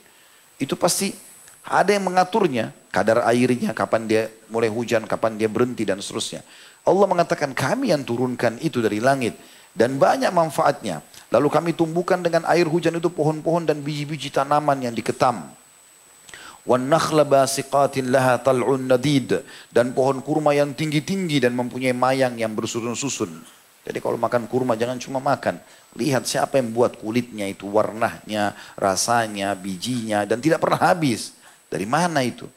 itu pasti ada yang mengaturnya kadar airnya kapan dia mulai hujan kapan dia berhenti dan seterusnya Allah mengatakan kami yang turunkan itu dari langit dan banyak manfaatnya Lalu kami tumbuhkan dengan air hujan itu pohon-pohon dan biji-biji tanaman yang diketam. وَالنَّخْلَ بَاسِقَاتٍ لَهَا طَلْعٌ نَدِيدٌ Dan pohon kurma yang tinggi-tinggi dan mempunyai mayang yang bersusun-susun. Jadi kalau makan kurma jangan cuma makan. Lihat siapa yang buat kulitnya itu, warnanya, rasanya, bijinya, dan tidak pernah habis. Dari mana itu?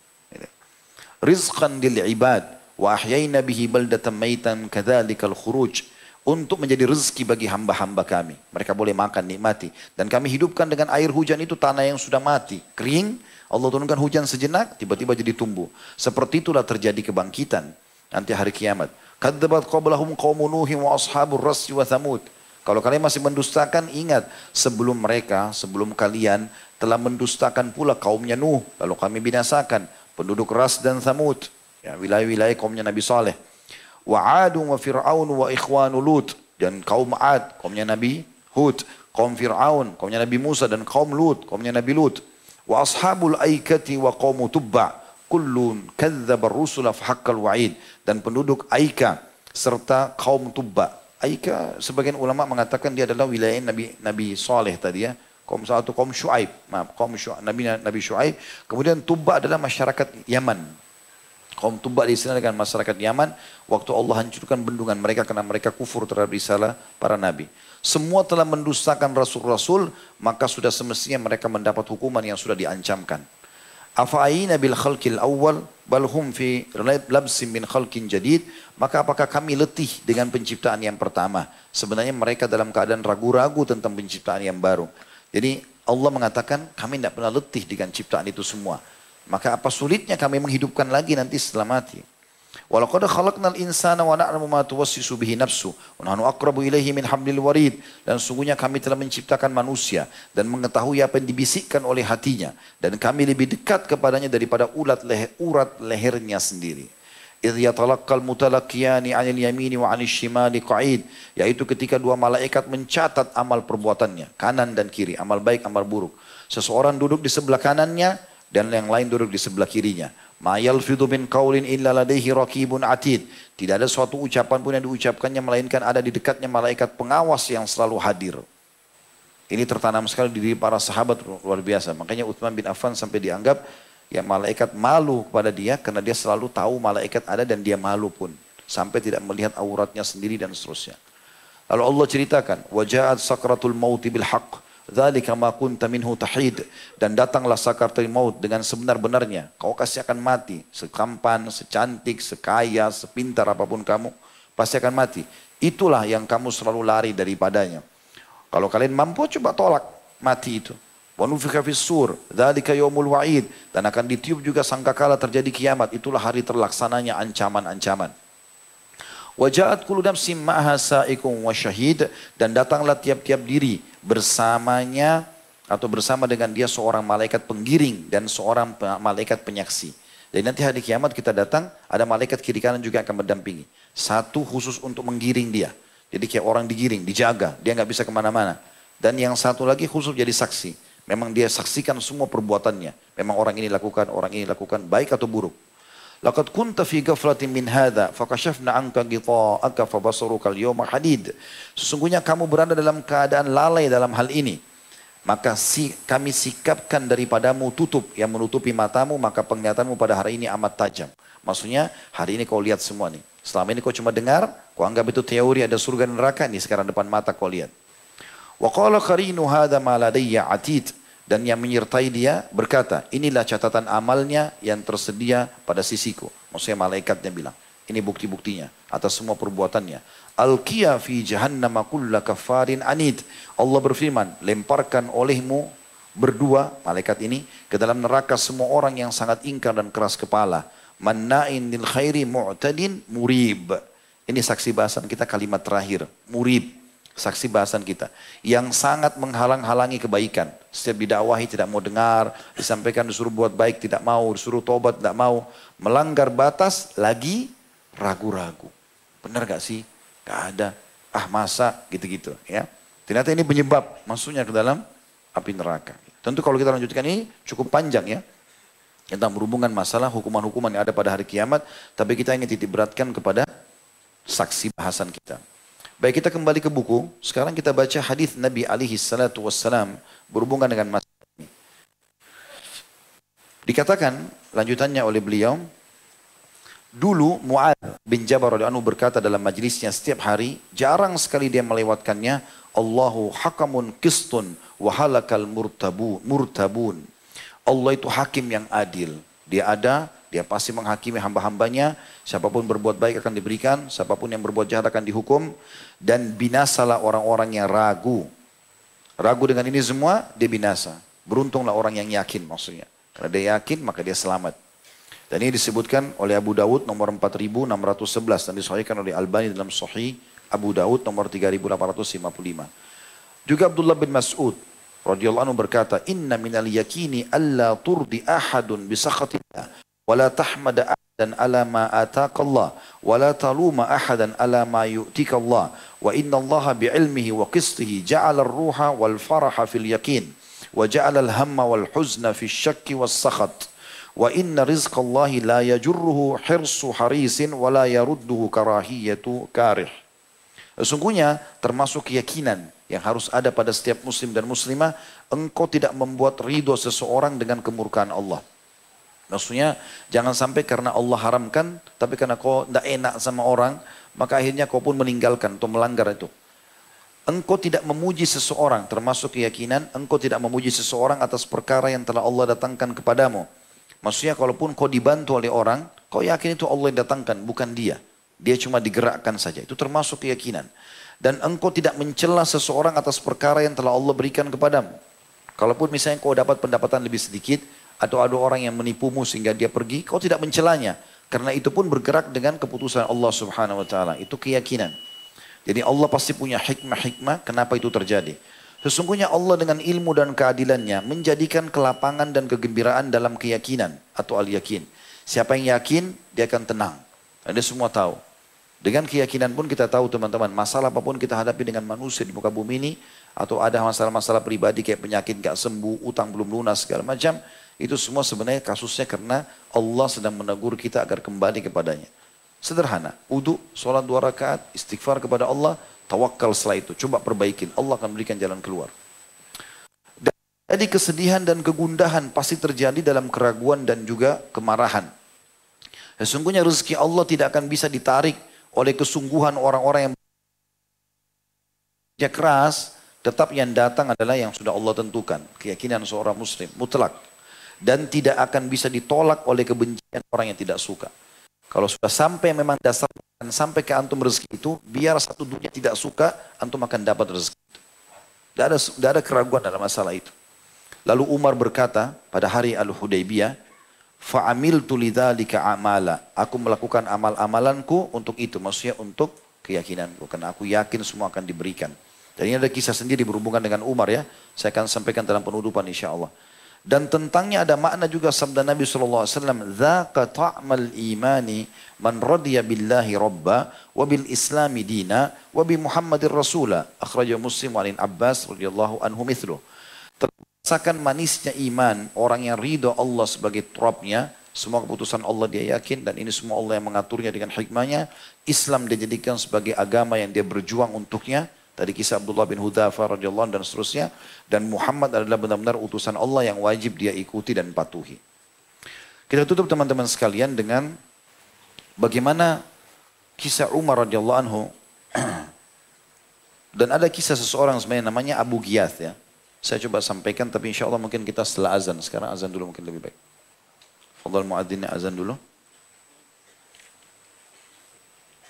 Rizqan lil ibad wa ahyayna bihi baldatan maitan kadzalikal khuruj untuk menjadi rezeki bagi hamba-hamba kami. Mereka boleh makan, nikmati. Dan kami hidupkan dengan air hujan itu tanah yang sudah mati, kering. Allah turunkan hujan sejenak, tiba-tiba jadi tumbuh. Seperti itulah terjadi kebangkitan nanti hari kiamat. Kadzabat qablahum qaumun Nuhin wa ashabur rasy wa Thamud. Kalau kalian masih mendustakan, ingat sebelum mereka, sebelum kalian telah mendustakan pula kaumnya Nuh, lalu kami binasakan penduduk Ras dan Thamud, ya, wilayah-wilayah kaumnya Nabi Saleh wa Adu wa Fir'aun wa ikhwanu Lut dan kaum Ad, kaumnya Nabi Hud, kaum Fir'aun, kaumnya Nabi Musa dan kaum Lut, kaumnya Nabi Lut. Wa ashabul aikati wa kaum Tubba, kullun kadzdzaba ar-rusula fahaqqal wa'id dan penduduk Aika serta kaum Tubba. Aika sebagian ulama mengatakan dia adalah wilayah Nabi Nabi Saleh tadi ya. Kaum satu kaum Syuaib, maaf, kaum Syuaib, Nabi Nabi Syuaib. Kemudian Tubba adalah masyarakat Yaman, Kaum Tuba di sana dengan masyarakat Yaman, waktu Allah hancurkan bendungan mereka karena mereka kufur terhadap risalah para nabi. Semua telah mendustakan rasul-rasul, maka sudah semestinya mereka mendapat hukuman yang sudah diancamkan. Afa'ayina bil khalqil awal bal hum fi labsim min khalqin jadid maka apakah kami letih dengan penciptaan yang pertama sebenarnya mereka dalam keadaan ragu-ragu tentang penciptaan yang baru jadi Allah mengatakan kami tidak pernah letih dengan ciptaan itu semua maka apa sulitnya kami menghidupkan lagi nanti setelah mati. Walaqad khalaqnal insana wa na'lamu ma tuwassisu bihi nafsu wa nahnu aqrabu ilaihi min hablil warid dan sungguhnya kami telah menciptakan manusia dan mengetahui apa yang dibisikkan oleh hatinya dan kami lebih dekat kepadanya daripada ulat leher, urat lehernya sendiri. Idh yatalaqqal mutalaqiyani 'anil yamini wa 'anil shimali qa'id yaitu ketika dua malaikat mencatat amal perbuatannya kanan dan kiri amal baik amal buruk. Seseorang duduk di sebelah kanannya dan yang lain duduk di sebelah kirinya. Ma yalfidhu min qaulin illa ladaihi atid. Tidak ada suatu ucapan pun yang diucapkannya melainkan ada di dekatnya malaikat pengawas yang selalu hadir. Ini tertanam sekali di diri para sahabat luar biasa. Makanya Uthman bin Affan sampai dianggap ya malaikat malu kepada dia karena dia selalu tahu malaikat ada dan dia malu pun. Sampai tidak melihat auratnya sendiri dan seterusnya. Lalu Allah ceritakan, wajahat sakratul mauti bil haqq Dzalika ma kunta minhu tahid dan datanglah sakaratul maut dengan sebenar-benarnya. Kau kasih akan mati, sekampan, secantik, sekaya, sepintar apa pun kamu, pasti akan mati. Itulah yang kamu selalu lari daripadanya. Kalau kalian mampu coba tolak mati itu. Wa nufika sur, dzalika yaumul wa'id dan akan ditiup juga sangkakala terjadi kiamat. Itulah hari terlaksananya ancaman-ancaman. Wajahat kulu nafsim ma'ha sa'ikum wa syahid. Dan datanglah tiap-tiap diri bersamanya atau bersama dengan dia seorang malaikat penggiring dan seorang malaikat penyaksi. Jadi nanti hari kiamat kita datang, ada malaikat kiri kanan juga akan mendampingi. Satu khusus untuk menggiring dia. Jadi kayak orang digiring, dijaga, dia nggak bisa ke mana-mana. Dan yang satu lagi khusus jadi saksi. Memang dia saksikan semua perbuatannya. Memang orang ini lakukan, orang ini lakukan, baik atau buruk. Laqad kunta fi ghaflatin min hadha fakashafna anka ghita'aka fabasaruka al-yawma hadid. Sesungguhnya kamu berada dalam keadaan lalai dalam hal ini. maka si, kami sikapkan daripadamu tutup yang menutupi matamu, maka penglihatanmu pada hari ini amat tajam. Maksudnya hari ini kau lihat semua nih. Selama ini kau cuma dengar, kau anggap itu teori ada surga dan neraka, nih sekarang depan mata kau lihat. Wa qala qarinu hadha ma ladayya atid. Dan yang menyertai dia berkata, inilah catatan amalnya yang tersedia pada sisiku. Maksudnya malaikatnya bilang, ini bukti-buktinya atas semua perbuatannya. Alqiya fi jahannam kulla kafarin anid. Allah berfirman, lemparkan olehmu berdua, malaikat ini, ke dalam neraka semua orang yang sangat ingkar dan keras kepala. Manna'in lil khairi mu'tadin murib. Ini saksi bahasan kita kalimat terakhir, murib. Saksi bahasan kita. Yang sangat menghalang-halangi kebaikan. Setiap didakwahi tidak mau dengar. Disampaikan disuruh buat baik tidak mau. Disuruh tobat tidak mau. Melanggar batas lagi ragu-ragu. Benar gak sih? Gak ada. Ah masa gitu-gitu ya. Ternyata ini penyebab masuknya ke dalam api neraka. Tentu kalau kita lanjutkan ini cukup panjang ya. Tentang berhubungan masalah hukuman-hukuman yang ada pada hari kiamat. Tapi kita ingin titip beratkan kepada saksi bahasan kita. Baik kita kembali ke buku. Sekarang kita baca hadis Nabi alaihi salatu wassalam berhubungan dengan masalah ini. Dikatakan lanjutannya oleh beliau, Dulu Mu'ad bin Jabal radhiyallahu berkata dalam majlisnya setiap hari, jarang sekali dia melewatkannya, Allahu hakamun kistun wahalakal murtabu, murtabun. Allah itu hakim yang adil. Dia ada, dia pasti menghakimi hamba-hambanya. Siapa pun berbuat baik akan diberikan, siapa pun yang berbuat jahat akan dihukum. Dan binasalah orang-orang yang ragu. Ragu dengan ini semua, dia binasa. Beruntunglah orang yang yakin maksudnya. Karena dia yakin, maka dia selamat. Dan ini disebutkan oleh Abu Dawud nomor 4611 dan disahihkan oleh Albani dalam Sahih Abu Dawud nomor 3855. Juga Abdullah bin Mas'ud radhiyallahu anhu berkata, "Inna minal yakini alla turdi ahadun bi sakhatillah la tahmada ahadan ala ma ataqallah la taluma ahadan ala yu'tikallah wa inna Allah bi ilmihi wa qistihi yakin wa ja'ala al-hamma wal huzna fi syakki was sakhat." Wa inna rizqallahi la yajurruhu hirsu harisin wa la yarudduhu karahiyatu karih. Sesungguhnya termasuk keyakinan yang harus ada pada setiap muslim dan muslimah, engkau tidak membuat ridho seseorang dengan kemurkaan Allah. Maksudnya jangan sampai karena Allah haramkan, tapi karena kau tidak enak sama orang, maka akhirnya kau pun meninggalkan atau melanggar itu. Engkau tidak memuji seseorang, termasuk keyakinan, engkau tidak memuji seseorang atas perkara yang telah Allah datangkan kepadamu. Maksudnya kalaupun kau dibantu oleh orang, kau yakin itu Allah yang datangkan, bukan dia. Dia cuma digerakkan saja. Itu termasuk keyakinan. Dan engkau tidak mencela seseorang atas perkara yang telah Allah berikan kepadamu. Kalaupun misalnya kau dapat pendapatan lebih sedikit, atau ada orang yang menipumu sehingga dia pergi, kau tidak mencelanya. Karena itu pun bergerak dengan keputusan Allah subhanahu wa ta'ala. Itu keyakinan. Jadi Allah pasti punya hikmah-hikmah kenapa itu terjadi. Sesungguhnya Allah dengan ilmu dan keadilannya menjadikan kelapangan dan kegembiraan dalam keyakinan atau al-yakin. Siapa yang yakin, dia akan tenang. Dan dia semua tahu. Dengan keyakinan pun kita tahu teman-teman, masalah apa pun kita hadapi dengan manusia di muka bumi ini, atau ada masalah-masalah pribadi kayak penyakit gak sembuh, utang belum lunas, segala macam, itu semua sebenarnya kasusnya karena Allah sedang menegur kita agar kembali kepadanya. Sederhana, uduk, sholat dua rakaat, istighfar kepada Allah, Tawakal setelah itu. Coba perbaikin. Allah akan berikan jalan keluar. Jadi kesedihan dan kegundahan pasti terjadi dalam keraguan dan juga kemarahan. Sesungguhnya rezeki Allah tidak akan bisa ditarik oleh kesungguhan orang-orang yang keras, tetap yang datang adalah yang sudah Allah tentukan. Keyakinan seorang muslim, mutlak. Dan tidak akan bisa ditolak oleh kebencian orang yang tidak suka. Kalau sudah sampai memang dasar dan sampai ke antum rezeki itu, biar satu dunia tidak suka, antum akan dapat rezeki itu. Tidak ada, tidak ada keraguan dalam masalah itu. Lalu Umar berkata pada hari Al-Hudaybiyah, Fa'amil tulidhalika amala. Aku melakukan amal-amalanku untuk itu. Maksudnya untuk keyakinanku. Karena aku yakin semua akan diberikan. Dan ini ada kisah sendiri berhubungan dengan Umar ya. Saya akan sampaikan dalam penutupan insya Allah. Dan tentangnya ada makna juga sabda Nabi SAW. Zaka ta'mal imani man radiya billahi rabba wa bil islami dina wa bi muhammadir rasula. Akhraja muslim wa Abbas radhiyallahu anhu mithlu. Terasakan manisnya iman orang yang ridho Allah sebagai Rabbnya. Semua keputusan Allah dia yakin dan ini semua Allah yang mengaturnya dengan hikmahnya. Islam dia jadikan sebagai agama yang dia berjuang untuknya Tadi kisah Abdullah bin Hudhafa radhiyallahu dan seterusnya. Dan Muhammad adalah benar-benar utusan Allah yang wajib dia ikuti dan patuhi. Kita tutup teman-teman sekalian dengan bagaimana kisah Umar radhiyallahu anhu dan ada kisah seseorang sebenarnya namanya Abu Giyath ya. Saya coba sampaikan tapi insya Allah mungkin kita setelah azan. Sekarang azan dulu mungkin lebih baik. Fadal muadzinnya azan dulu.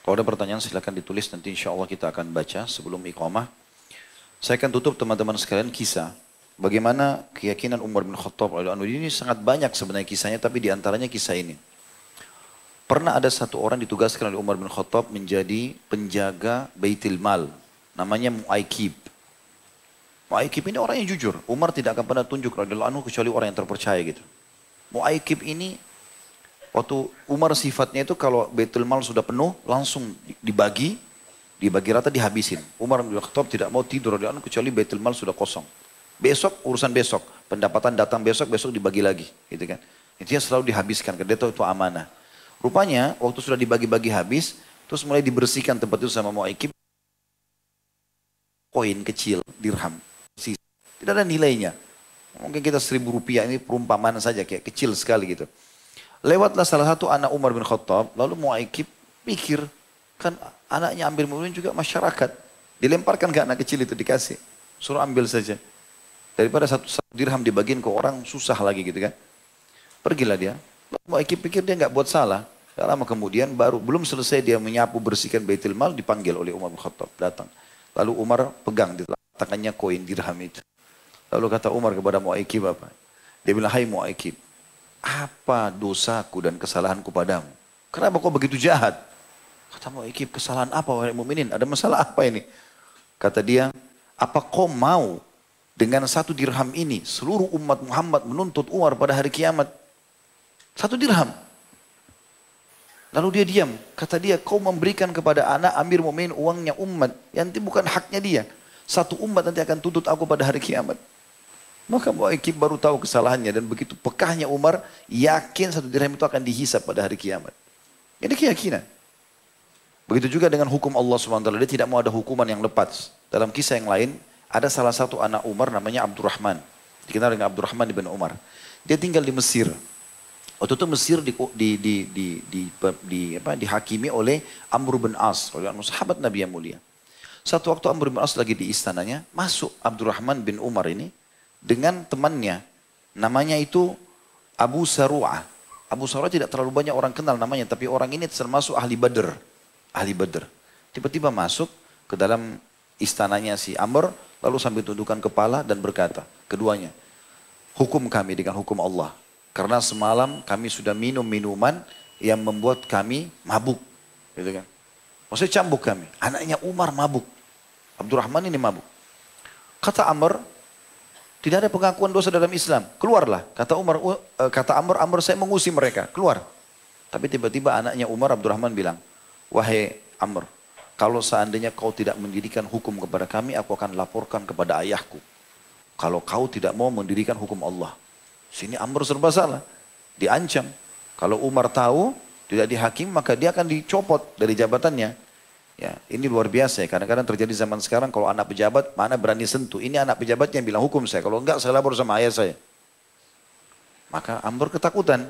Kalau ada pertanyaan silakan ditulis nanti insya Allah kita akan baca sebelum iqamah. Saya akan tutup teman-teman sekalian kisah. Bagaimana keyakinan Umar bin Khattab ini sangat banyak sebenarnya kisahnya tapi di antaranya kisah ini. Pernah ada satu orang ditugaskan oleh Umar bin Khattab menjadi penjaga Baitul Mal. Namanya Mu'aikib. Mu'aikib ini orang yang jujur. Umar tidak akan pernah tunjuk radhiyallahu anhu kecuali orang yang terpercaya gitu. Mu'aikib ini Waktu Umar sifatnya itu kalau Baitul Mal sudah penuh langsung dibagi, dibagi rata dihabisin. Umar bin Khattab tidak mau tidur di kecuali Baitul Mal sudah kosong. Besok urusan besok, pendapatan datang besok, besok dibagi lagi, gitu kan. Intinya selalu dihabiskan, karena dia tahu itu amanah. Rupanya waktu sudah dibagi-bagi habis, terus mulai dibersihkan tempat itu sama Mu'aikib. Koin kecil, dirham, tidak ada nilainya. Mungkin kita seribu rupiah ini perumpamaan saja, kayak kecil sekali gitu. Lewatlah salah satu anak Umar bin Khattab, lalu Mu'aikib pikir, kan anaknya ambil mu'min juga masyarakat. Dilemparkan ke anak kecil itu dikasih. Suruh ambil saja. Daripada satu, satu dirham dibagiin ke orang susah lagi gitu kan. Pergilah dia. Mu'aikib pikir dia nggak buat salah. Gak lama kemudian baru belum selesai dia menyapu bersihkan Baitul Mal dipanggil oleh Umar bin Khattab datang. Lalu Umar pegang di tangannya koin dirham itu. Lalu kata Umar kepada Mu'aikib apa? Dia bilang, hai Mu'aikib, apa dosaku dan kesalahanku padamu? Kenapa kau begitu jahat? Kata Mu'ikib, kesalahan apa wahai mukminin? Ada masalah apa ini? Kata dia, apa kau mau dengan satu dirham ini seluruh umat Muhammad menuntut Umar pada hari kiamat? Satu dirham. Lalu dia diam. Kata dia, kau memberikan kepada anak Amir Mu'min uangnya umat. Yang itu bukan haknya dia. Satu umat nanti akan tuntut aku pada hari kiamat. Maka Mu'aikib baru tahu kesalahannya dan begitu pekahnya Umar yakin satu dirham itu akan dihisap pada hari kiamat. Ini keyakinan. Begitu juga dengan hukum Allah SWT. Dia tidak mau ada hukuman yang lepas. Dalam kisah yang lain, ada salah satu anak Umar namanya Abdurrahman. Dikenal dengan Abdurrahman bin Umar. Dia tinggal di Mesir. Waktu itu Mesir di, di, di, di, di, di, apa, dihakimi oleh Amr bin As. Sahabat Nabi yang mulia. Satu waktu Amr bin As lagi di istananya, masuk Abdurrahman bin Umar ini dengan temannya. Namanya itu Abu Saru'ah. Abu Saru'ah tidak terlalu banyak orang kenal namanya, tapi orang ini termasuk ahli Badr. Ahli Badr. Tiba-tiba masuk ke dalam istananya si Amr, lalu sambil tundukkan kepala dan berkata, keduanya, hukum kami dengan hukum Allah. Karena semalam kami sudah minum minuman yang membuat kami mabuk. Gitu kan. Maksudnya cambuk kami. Anaknya Umar mabuk. Abdurrahman ini mabuk. Kata Amr, tidak ada pengakuan dosa dalam Islam. Keluarlah. Kata Umar, eh, kata Amr, Amr saya mengusir mereka. Keluar. Tapi tiba-tiba anaknya Umar Abdurrahman bilang, Wahai Amr, kalau seandainya kau tidak mendirikan hukum kepada kami, aku akan laporkan kepada ayahku. Kalau kau tidak mau mendirikan hukum Allah. Sini Amr serba salah. Diancam. Kalau Umar tahu, tidak dihakim, maka dia akan dicopot dari jabatannya. Ya, ini luar biasa ya. Kadang-kadang terjadi zaman sekarang kalau anak pejabat mana berani sentuh. Ini anak pejabat yang bilang hukum saya. Kalau enggak saya lapor sama ayah saya. Maka Amr ketakutan.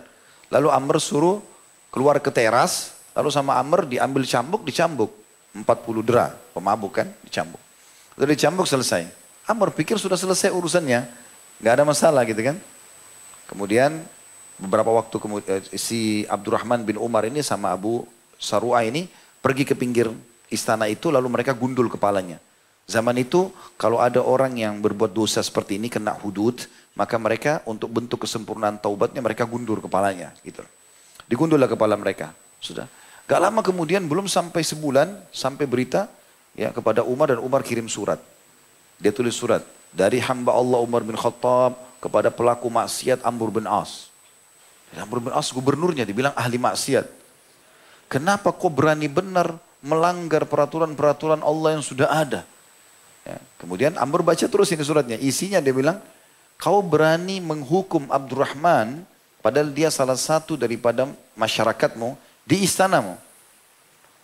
Lalu Amr suruh keluar ke teras. Lalu sama Amr diambil cambuk, dicambuk. 40 dera, pemabuk kan, dicambuk. Lalu dicambuk selesai. Amr pikir sudah selesai urusannya. Enggak ada masalah gitu kan. Kemudian beberapa waktu kemudian eh, si Abdurrahman bin Umar ini sama Abu Sarua ini pergi ke pinggir istana itu lalu mereka gundul kepalanya. Zaman itu kalau ada orang yang berbuat dosa seperti ini kena hudud, maka mereka untuk bentuk kesempurnaan taubatnya mereka gundur kepalanya gitu. Digundullah kepala mereka. Sudah. Gak lama kemudian belum sampai sebulan sampai berita ya kepada Umar dan Umar kirim surat. Dia tulis surat dari hamba Allah Umar bin Khattab kepada pelaku maksiat Amr bin As. Amr bin As gubernurnya dibilang ahli maksiat. Kenapa kau berani benar melanggar peraturan-peraturan Allah yang sudah ada. Ya. Kemudian Amr baca terus ini suratnya. Isinya dia bilang, kau berani menghukum Abdurrahman padahal dia salah satu daripada masyarakatmu di istanamu.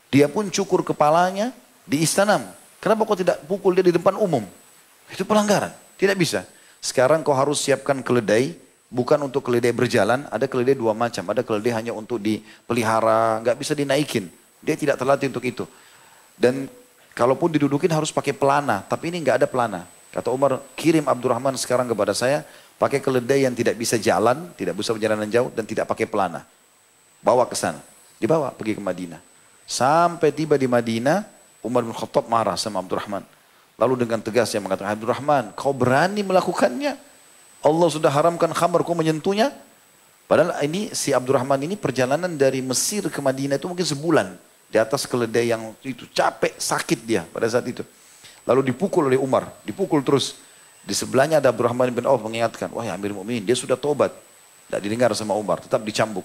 Dia pun cukur kepalanya di istanamu. Kenapa kau tidak pukul dia di depan umum? Itu pelanggaran. Tidak bisa. Sekarang kau harus siapkan keledai, bukan untuk keledai berjalan, ada keledai dua macam. Ada keledai hanya untuk dipelihara, nggak bisa dinaikin. Dia tidak terlatih untuk itu. Dan kalaupun didudukin harus pakai pelana, tapi ini nggak ada pelana. Kata Umar, kirim Abdurrahman sekarang kepada saya, pakai keledai yang tidak bisa jalan, tidak bisa perjalanan jauh, dan tidak pakai pelana. Bawa ke sana. Dibawa pergi ke Madinah. Sampai tiba di Madinah, Umar bin Khattab marah sama Abdurrahman. Lalu dengan tegas dia mengatakan, Abdurrahman, kau berani melakukannya? Allah sudah haramkan khamar, kau menyentuhnya? Padahal ini si Abdurrahman ini perjalanan dari Mesir ke Madinah itu mungkin sebulan. Di atas keledai yang itu capek, sakit dia pada saat itu. Lalu dipukul oleh Umar, dipukul terus. Di sebelahnya ada Abdurrahman bin Auf mengingatkan, wah ya Amir Mu'min, dia sudah tobat. Tidak didengar sama Umar, tetap dicambuk.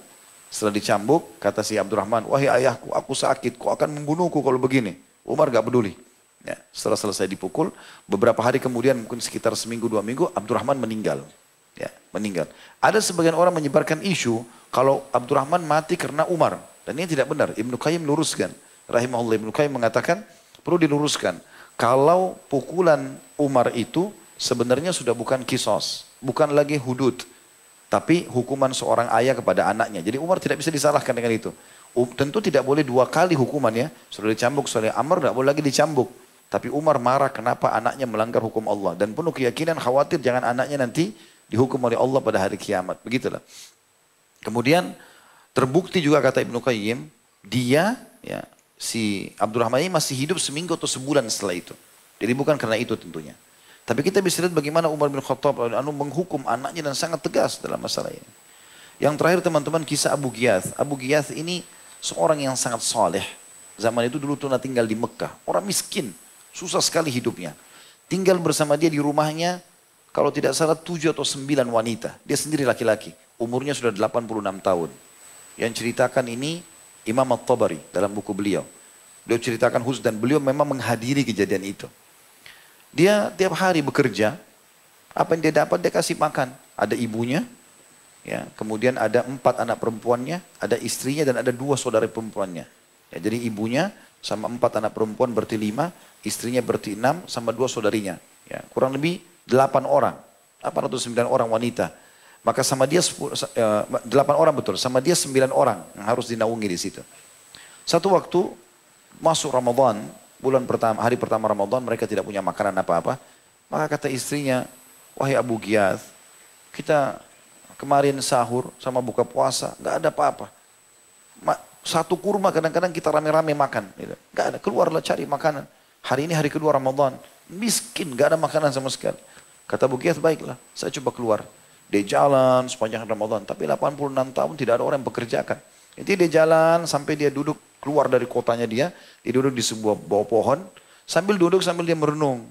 Setelah dicambuk, kata si Abdurrahman, wahai ayahku, aku sakit, kau akan membunuhku kalau begini. Umar gak peduli. Ya, setelah selesai dipukul, beberapa hari kemudian mungkin sekitar seminggu dua minggu Abdurrahman meninggal. Ya, meninggal. Ada sebagian orang menyebarkan isu kalau Abdurrahman mati karena Umar dan ini tidak benar. Ibnu Qayyim luruskan. Rahimahullah Ibnu Qayyim mengatakan perlu diluruskan. Kalau pukulan Umar itu sebenarnya sudah bukan kisos, bukan lagi hudud, tapi hukuman seorang ayah kepada anaknya. Jadi Umar tidak bisa disalahkan dengan itu. Tentu tidak boleh dua kali hukuman ya. Sudah dicambuk, sudah Amr tidak boleh lagi dicambuk. Tapi Umar marah kenapa anaknya melanggar hukum Allah. Dan penuh keyakinan khawatir jangan anaknya nanti dihukum oleh Allah pada hari kiamat. Begitulah. Kemudian terbukti juga kata Ibnu Qayyim, dia ya si Abdurrahman ini masih hidup seminggu atau sebulan setelah itu. Jadi bukan karena itu tentunya. Tapi kita bisa lihat bagaimana Umar bin Khattab anu menghukum anaknya dan sangat tegas dalam masalah ini. Yang terakhir teman-teman kisah Abu Giyath. Abu Giyath ini seorang yang sangat soleh. Zaman itu dulu tuh tinggal di Mekah. Orang miskin. Susah sekali hidupnya. Tinggal bersama dia di rumahnya, kalau tidak salah tujuh atau sembilan wanita. Dia sendiri laki-laki. Umurnya sudah 86 tahun. Yang ceritakan ini Imam At-Tabari dalam buku beliau. Beliau ceritakan khusus dan beliau memang menghadiri kejadian itu. Dia tiap hari bekerja, apa yang dia dapat dia kasih makan. Ada ibunya, ya, kemudian ada empat anak perempuannya, ada istrinya dan ada dua saudara perempuannya. Ya, jadi ibunya sama empat anak perempuan berarti lima, istrinya berarti enam, sama dua saudarinya. Ya, kurang lebih delapan orang, delapan atau sembilan orang wanita. Maka sama dia eh, delapan orang betul, sama dia sembilan orang yang harus dinaungi di situ. Satu waktu masuk Ramadan, bulan pertama, hari pertama Ramadan mereka tidak punya makanan apa-apa. Maka kata istrinya, wahai Abu Giyath, kita kemarin sahur sama buka puasa, nggak ada apa-apa. Satu kurma kadang-kadang kita rame-rame makan. Gitu. Gak ada, keluarlah cari makanan. Hari ini hari kedua Ramadan. Miskin, gak ada makanan sama sekali. Kata Bukiyat, baiklah, saya coba keluar. Dia jalan sepanjang Ramadan. Tapi 86 tahun tidak ada orang yang bekerjakan. Jadi dia jalan sampai dia duduk keluar dari kotanya dia. Dia duduk di sebuah bawah pohon. Sambil duduk sambil dia merenung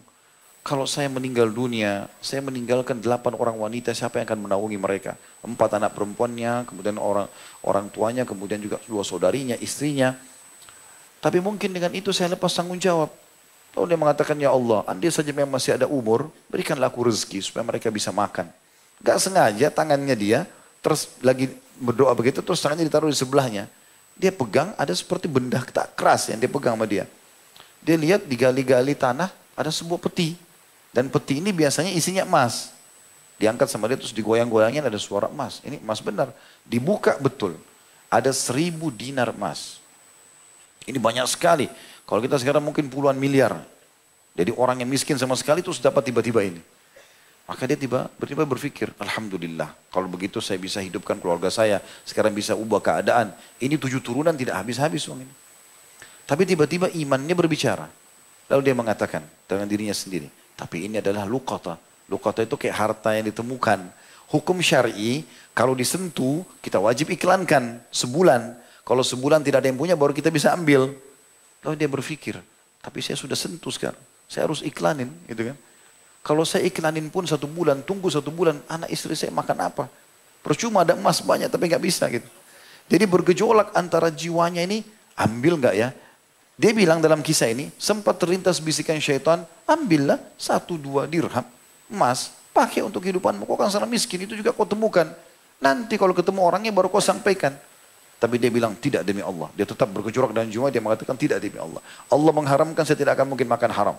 kalau saya meninggal dunia, saya meninggalkan delapan orang wanita, siapa yang akan menaungi mereka? Empat anak perempuannya, kemudian orang orang tuanya, kemudian juga dua saudarinya, istrinya. Tapi mungkin dengan itu saya lepas tanggung jawab. Lalu dia mengatakan, ya Allah, andai saja memang masih ada umur, berikanlah aku rezeki supaya mereka bisa makan. Gak sengaja tangannya dia, terus lagi berdoa begitu, terus tangannya ditaruh di sebelahnya. Dia pegang, ada seperti benda tak keras yang dia pegang sama dia. Dia lihat digali-gali tanah, ada sebuah peti. Dan peti ini biasanya isinya emas. Diangkat sama dia terus digoyang-goyangin ada suara emas. Ini emas benar. Dibuka betul. Ada seribu dinar emas. Ini banyak sekali. Kalau kita sekarang mungkin puluhan miliar. Jadi orang yang miskin sama sekali terus dapat tiba-tiba ini. Maka dia tiba tiba berpikir, Alhamdulillah, kalau begitu saya bisa hidupkan keluarga saya, sekarang bisa ubah keadaan. Ini tujuh turunan tidak habis-habis uang ini. Tapi tiba-tiba imannya berbicara. Lalu dia mengatakan dengan dirinya sendiri, tapi ini adalah lukata. Lukata itu kayak harta yang ditemukan. Hukum syari, kalau disentuh, kita wajib iklankan sebulan. Kalau sebulan tidak ada yang punya, baru kita bisa ambil. Lalu dia berpikir, tapi saya sudah sentuh sekarang. Saya harus iklanin, gitu kan. Kalau saya iklanin pun satu bulan, tunggu satu bulan, anak istri saya makan apa? Percuma ada emas banyak, tapi nggak bisa gitu. Jadi bergejolak antara jiwanya ini, ambil nggak ya? Dia bilang dalam kisah ini, sempat terlintas bisikan syaitan, ambillah satu dua dirham emas, pakai untuk kehidupanmu. Kau kan sangat miskin, itu juga kau temukan. Nanti kalau ketemu orangnya baru kau sampaikan. Tapi dia bilang tidak demi Allah. Dia tetap berkecurak dan Jumat dia mengatakan tidak demi Allah. Allah mengharamkan saya tidak akan mungkin makan haram.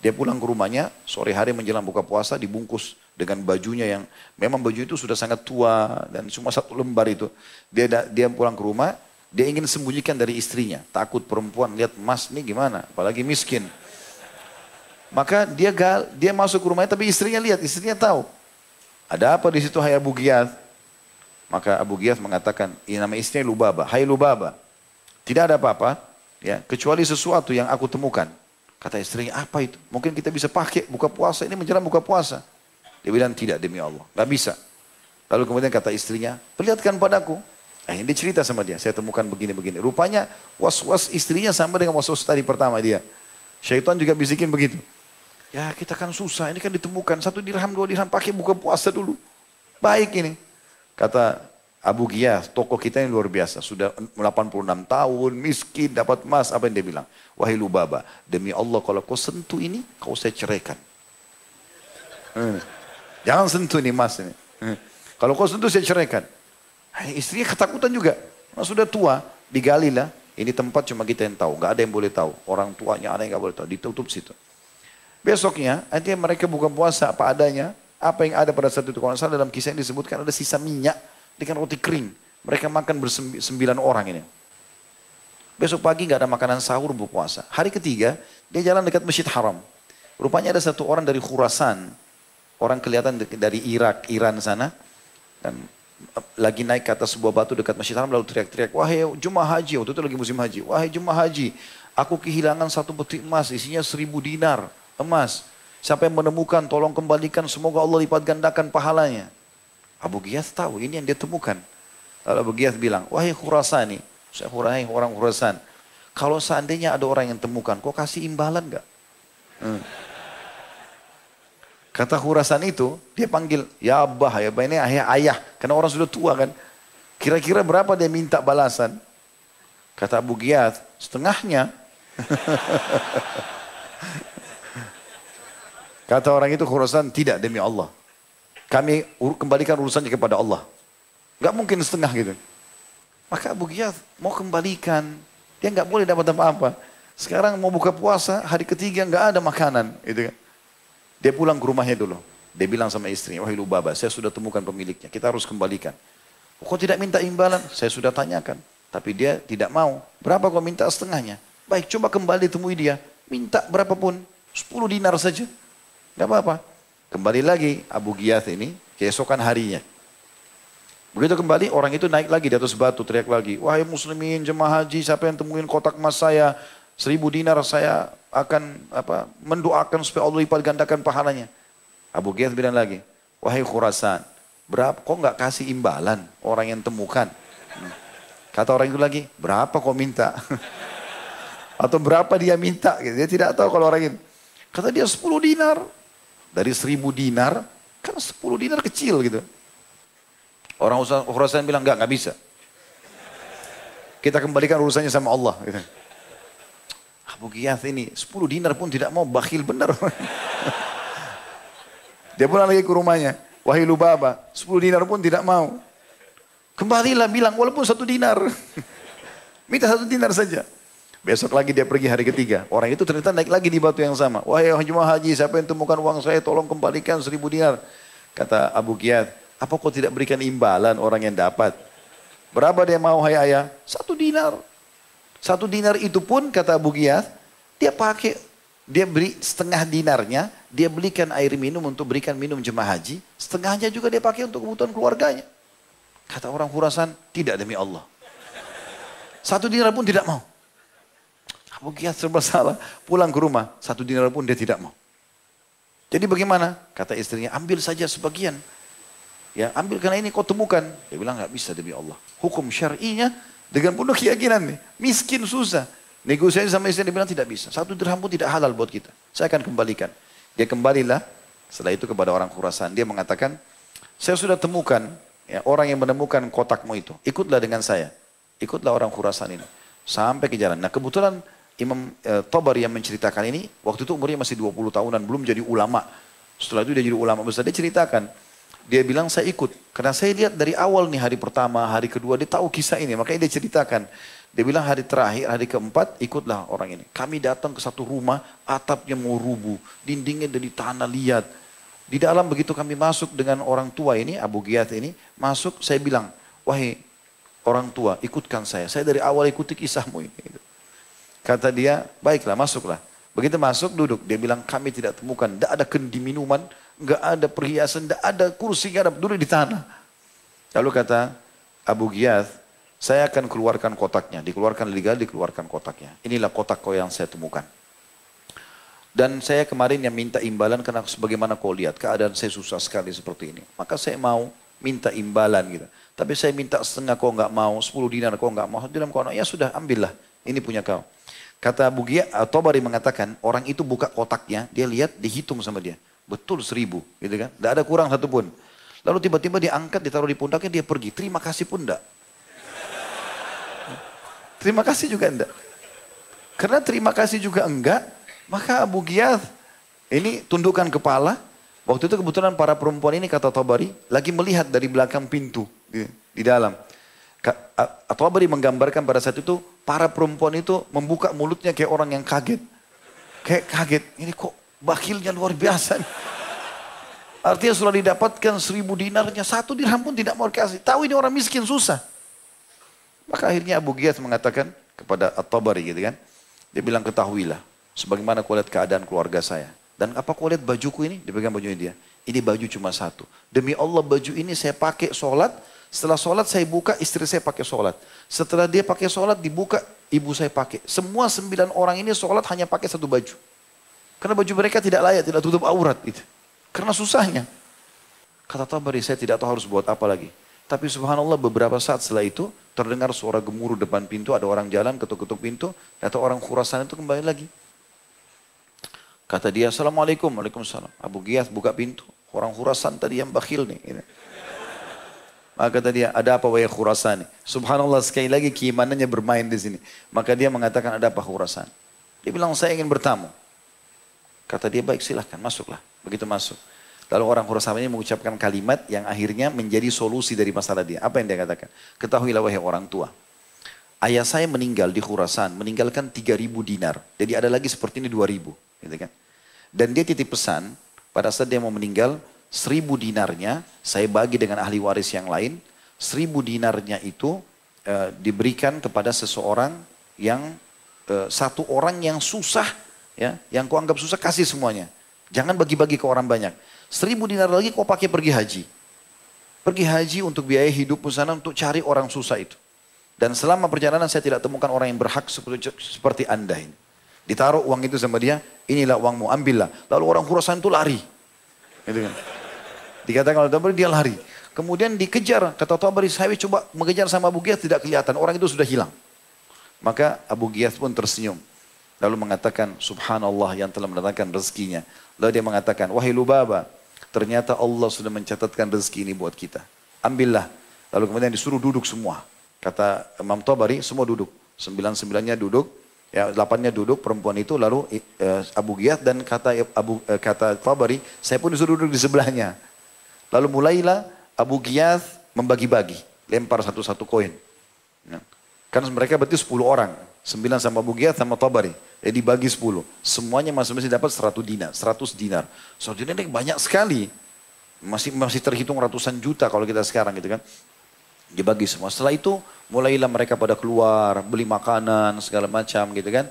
Dia pulang ke rumahnya, sore hari menjelang buka puasa dibungkus dengan bajunya yang memang baju itu sudah sangat tua dan cuma satu lembar itu. Dia dia pulang ke rumah, dia ingin sembunyikan dari istrinya. Takut perempuan lihat emas nih gimana, apalagi miskin. Maka dia gal, dia masuk ke rumahnya tapi istrinya lihat, istrinya tahu. Ada apa di situ hai Abu Giyad? Maka Abu Giyas mengatakan, ini nama istrinya Lubaba. Hai Lubaba, tidak ada apa-apa, ya kecuali sesuatu yang aku temukan. Kata istrinya, apa itu? Mungkin kita bisa pakai buka puasa, ini menjelang buka puasa. Dia bilang, tidak demi Allah, gak bisa. Lalu kemudian kata istrinya, perlihatkan padaku. Eh, dia cerita sama dia, saya temukan begini-begini. Rupanya was-was istrinya sama dengan was-was tadi pertama dia. Syaitan juga bisikin begitu. Ya kita kan susah, ini kan ditemukan. Satu dirham, dua dirham, pakai buka puasa dulu. Baik ini. Kata Abu Giyas, tokoh kita yang luar biasa. Sudah 86 tahun, miskin, dapat emas. Apa yang dia bilang? Wahai Lubaba, demi Allah kalau kau sentuh ini, kau saya ceraikan. Hmm. Jangan sentuh ini emas ini. Hmm. Kalau kau sentuh saya ceraikan. Istrinya ketakutan juga. Nah, sudah tua, digali lah. Ini tempat cuma kita yang tahu. Gak ada yang boleh tahu. Orang tuanya ada yang gak boleh tahu. Ditutup situ. Besoknya, nanti mereka buka puasa apa adanya. Apa yang ada pada saat itu? Kalau dalam kisah yang disebutkan ada sisa minyak dengan roti kering. Mereka makan bersembilan orang ini. Besok pagi nggak ada makanan sahur berpuasa. Hari ketiga dia jalan dekat masjid haram. Rupanya ada satu orang dari Khurasan. Orang kelihatan dari Irak, Iran sana. Dan eh, lagi naik ke atas sebuah batu dekat masjid haram lalu teriak-teriak. Wahai jemaah haji, waktu itu lagi musim haji. Wahai jemaah haji, aku kehilangan satu peti emas isinya seribu dinar emas. Yang menemukan, tolong kembalikan. Semoga Allah lipat gandakan pahalanya. Abu Giyas tahu, ini yang dia temukan. Lalu Abu Giyas bilang, wahai Khurasani, saya wahai orang Khurasan, kalau seandainya ada orang yang temukan, kok kasih imbalan gak? Hmm. Kata Khurasan itu, dia panggil, ya abah, ya abah ini ayah, ayah. Karena orang sudah tua kan. Kira-kira berapa dia minta balasan? Kata Abu Giyas, setengahnya. Kata orang itu Khurasan tidak demi Allah. Kami kembalikan urusannya kepada Allah. Gak mungkin setengah gitu. Maka Abu Ghiyath mau kembalikan. Dia nggak boleh dapat apa-apa. Sekarang mau buka puasa, hari ketiga nggak ada makanan. Gitu kan. Dia pulang ke rumahnya dulu. Dia bilang sama istrinya, wahai Lubaba, saya sudah temukan pemiliknya. Kita harus kembalikan. Kok tidak minta imbalan? Saya sudah tanyakan. Tapi dia tidak mau. Berapa kau minta setengahnya? Baik, coba kembali temui dia. Minta berapapun. 10 dinar saja. Gak apa-apa. Kembali lagi Abu Giyath ini keesokan harinya. Begitu kembali orang itu naik lagi di atas batu teriak lagi. Wahai muslimin jemaah haji siapa yang temuin kotak emas saya. Seribu dinar saya akan apa mendoakan supaya Allah lipat gandakan pahalanya. Abu Giyath bilang lagi. Wahai Khurasan. Berapa kok nggak kasih imbalan orang yang temukan. Kata orang itu lagi. Berapa kok minta. Atau berapa dia minta. Dia tidak tahu kalau orang ini. Kata dia 10 dinar. Dari seribu dinar, kan sepuluh dinar kecil gitu. Orang Khurasan bilang, enggak, enggak bisa. Kita kembalikan urusannya sama Allah. Gitu. Abu Giyath ini, sepuluh dinar pun tidak mau, bakhil benar. Dia pulang lagi ke rumahnya. Wahai Lubaba, sepuluh dinar pun tidak mau. Kembalilah bilang, walaupun satu dinar. Minta satu dinar saja. Besok lagi dia pergi hari ketiga. Orang itu ternyata naik lagi di batu yang sama. Wahai jemaah haji, siapa yang temukan uang saya, tolong kembalikan seribu dinar. Kata Abu Qiyad, apa kau tidak berikan imbalan orang yang dapat? Berapa dia mau hai ayah? Satu dinar. Satu dinar itu pun kata Abu Qiyad, dia pakai, dia beri setengah dinarnya, dia belikan air minum untuk berikan minum jemaah haji. Setengahnya juga dia pakai untuk kebutuhan keluarganya. Kata orang Khurasan, tidak demi Allah. Satu dinar pun tidak mau. Giyas serba salah. Pulang ke rumah, satu dinar pun dia tidak mau. Jadi bagaimana? Kata istrinya, ambil saja sebagian. Ya, ambil karena ini kau temukan. Dia bilang nggak bisa demi Allah. Hukum syar'inya dengan penuh keyakinan nih. Miskin susah. Negosiasi sama istri dia bilang tidak bisa. Satu dirham pun tidak halal buat kita. Saya akan kembalikan. Dia kembalilah setelah itu kepada orang Khurasan. Dia mengatakan, saya sudah temukan ya, orang yang menemukan kotakmu itu. Ikutlah dengan saya. Ikutlah orang Khurasan ini. Sampai ke jalan. Nah kebetulan Imam e, Tabari yang menceritakan ini, waktu itu umurnya masih 20 tahunan, belum jadi ulama. Setelah itu dia jadi ulama besar. Dia ceritakan, Dia bilang saya ikut. Karena saya lihat dari awal nih hari pertama, hari kedua dia tahu kisah ini. Makanya dia ceritakan. Dia bilang hari terakhir, hari keempat ikutlah orang ini. Kami datang ke satu rumah, atapnya mau rubuh. Dindingnya dari tanah liat. Di dalam begitu kami masuk dengan orang tua ini, Abu Giyat ini. Masuk saya bilang, wahai orang tua ikutkan saya. Saya dari awal ikuti kisahmu ini. Kata dia, baiklah masuklah. Begitu masuk duduk, dia bilang kami tidak temukan, tidak ada kendi minuman, nggak ada perhiasan, nggak ada kursi, nggak ada duduk di tanah. Lalu kata Abu Giyath, saya akan keluarkan kotaknya, dikeluarkan legal, dikeluarkan kotaknya. Inilah kotak kau yang saya temukan. Dan saya kemarin yang minta imbalan karena sebagaimana kau lihat keadaan saya susah sekali seperti ini. Maka saya mau minta imbalan gitu. Tapi saya minta setengah kau nggak mau, sepuluh dinar kau nggak mau. Dalam kau ya sudah ambillah, ini punya kau. Kata Abu Giyah, Tobari mengatakan, orang itu buka kotaknya, dia lihat, dihitung sama dia. Betul seribu, gitu kan. Tidak ada kurang satu pun. Lalu tiba-tiba dia angkat, ditaruh di pundaknya, dia pergi. Terima kasih pun enggak. Terima kasih juga enggak. Karena terima kasih juga enggak, maka Abu Giyah ini tundukkan kepala. Waktu itu kebetulan para perempuan ini kata Tabari lagi melihat dari belakang pintu di, di dalam. Tabari menggambarkan pada saat itu para perempuan itu membuka mulutnya kayak orang yang kaget. Kayak kaget, ini kok bakilnya luar biasa. Artinya sudah didapatkan seribu dinarnya, satu dirham pun tidak mau kasih. Tahu ini orang miskin susah. Maka akhirnya Abu Giyas mengatakan kepada At-Tabari gitu kan. Dia bilang ketahuilah, sebagaimana kau lihat keadaan keluarga saya. Dan apa kau lihat bajuku ini? Dia pegang bajunya dia. Ini baju cuma satu. Demi Allah baju ini saya pakai sholat, setelah sholat saya buka, istri saya pakai sholat. Setelah dia pakai sholat, dibuka, ibu saya pakai. Semua sembilan orang ini sholat hanya pakai satu baju. Karena baju mereka tidak layak, tidak tutup aurat. Itu. Karena susahnya. Kata Tabari, saya tidak tahu harus buat apa lagi. Tapi subhanallah beberapa saat setelah itu, terdengar suara gemuruh depan pintu, ada orang jalan, ketuk-ketuk pintu, atau orang Khurasan itu kembali lagi. Kata dia, Assalamualaikum, Waalaikumsalam. Abu Giyas buka pintu. Orang Khurasan tadi yang bakhil nih. Maka kata dia, ada apa wahai Khurasan? Subhanallah sekali lagi keimanannya bermain di sini. Maka dia mengatakan, ada apa Khurasan? Dia bilang, saya ingin bertamu. Kata dia, baik silahkan, masuklah. Begitu masuk. Lalu orang Khurasan ini mengucapkan kalimat yang akhirnya menjadi solusi dari masalah dia. Apa yang dia katakan? Ketahuilah wahai orang tua. Ayah saya meninggal di Khurasan, meninggalkan 3000 dinar. Jadi ada lagi seperti ini 2000. Gitu kan? Dan dia titip pesan, pada saat dia mau meninggal, seribu dinarnya saya bagi dengan ahli waris yang lain. Seribu dinarnya itu e, diberikan kepada seseorang yang e, satu orang yang susah, ya, yang kau anggap susah kasih semuanya. Jangan bagi-bagi ke orang banyak. Seribu dinar lagi kau pakai pergi haji. Pergi haji untuk biaya hidup sana untuk cari orang susah itu. Dan selama perjalanan saya tidak temukan orang yang berhak seperti, seperti anda ini. Ditaruh uang itu sama dia, inilah uangmu, ambillah. Lalu orang Khurasan itu lari. Gitu kan. Dikatakan oleh Tabari dia lari. Kemudian dikejar, kata Tabari saya coba mengejar sama Abu Giyas tidak kelihatan, orang itu sudah hilang. Maka Abu Giyas pun tersenyum. Lalu mengatakan, subhanallah yang telah mendatangkan rezekinya. Lalu dia mengatakan, wahai Lubaba, ternyata Allah sudah mencatatkan rezeki ini buat kita. Ambillah. Lalu kemudian disuruh duduk semua. Kata Imam Tabari, semua duduk. Sembilan-sembilannya duduk, ya delapannya duduk perempuan itu lalu uh, Abu Giyas dan kata Abu uh, kata Tabari, saya pun disuruh duduk di sebelahnya. Lalu mulailah Abu Giyas membagi-bagi, lempar satu-satu koin. Ya. Kan mereka berarti 10 orang, 9 sama Abu Giyas sama Tabari. Jadi bagi 10. Semuanya masing-masing dapat 100 dinar, 100 dinar. 100 dinar ini banyak sekali. Masih masih terhitung ratusan juta kalau kita sekarang gitu kan. Dibagi semua. Setelah itu mulailah mereka pada keluar, beli makanan segala macam gitu kan.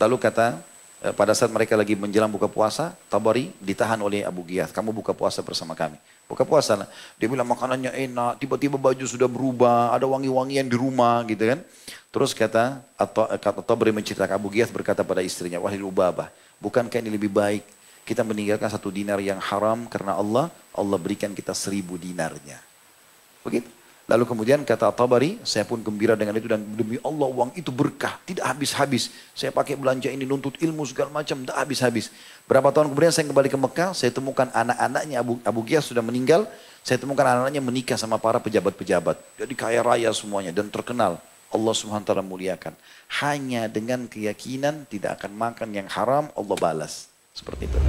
Lalu kata Eh, pada saat mereka lagi menjelang buka puasa, Tabari ditahan oleh Abu Giyas. Kamu buka puasa bersama kami. Buka puasa lah. Dia bilang makanannya enak, tiba-tiba baju sudah berubah, ada wangi-wangian di rumah gitu kan. Terus kata atau kata Tabari menceritakan Abu Giyas berkata pada istrinya, wahai Lubabah, bukankah ini lebih baik kita meninggalkan satu dinar yang haram karena Allah, Allah berikan kita seribu dinarnya. Begitu. Lalu kemudian kata Tabari, saya pun gembira dengan itu dan demi Allah uang itu berkah, tidak habis-habis. Saya pakai belanja ini nuntut ilmu segala macam, tidak habis-habis. Berapa tahun kemudian saya kembali ke Mekah, saya temukan anak-anaknya Abu, Abu Giyas sudah meninggal, saya temukan anak-anaknya menikah sama para pejabat-pejabat. Jadi kaya raya semuanya dan terkenal. Allah ta'ala muliakan. Hanya dengan keyakinan tidak akan makan yang haram, Allah balas. Seperti itu.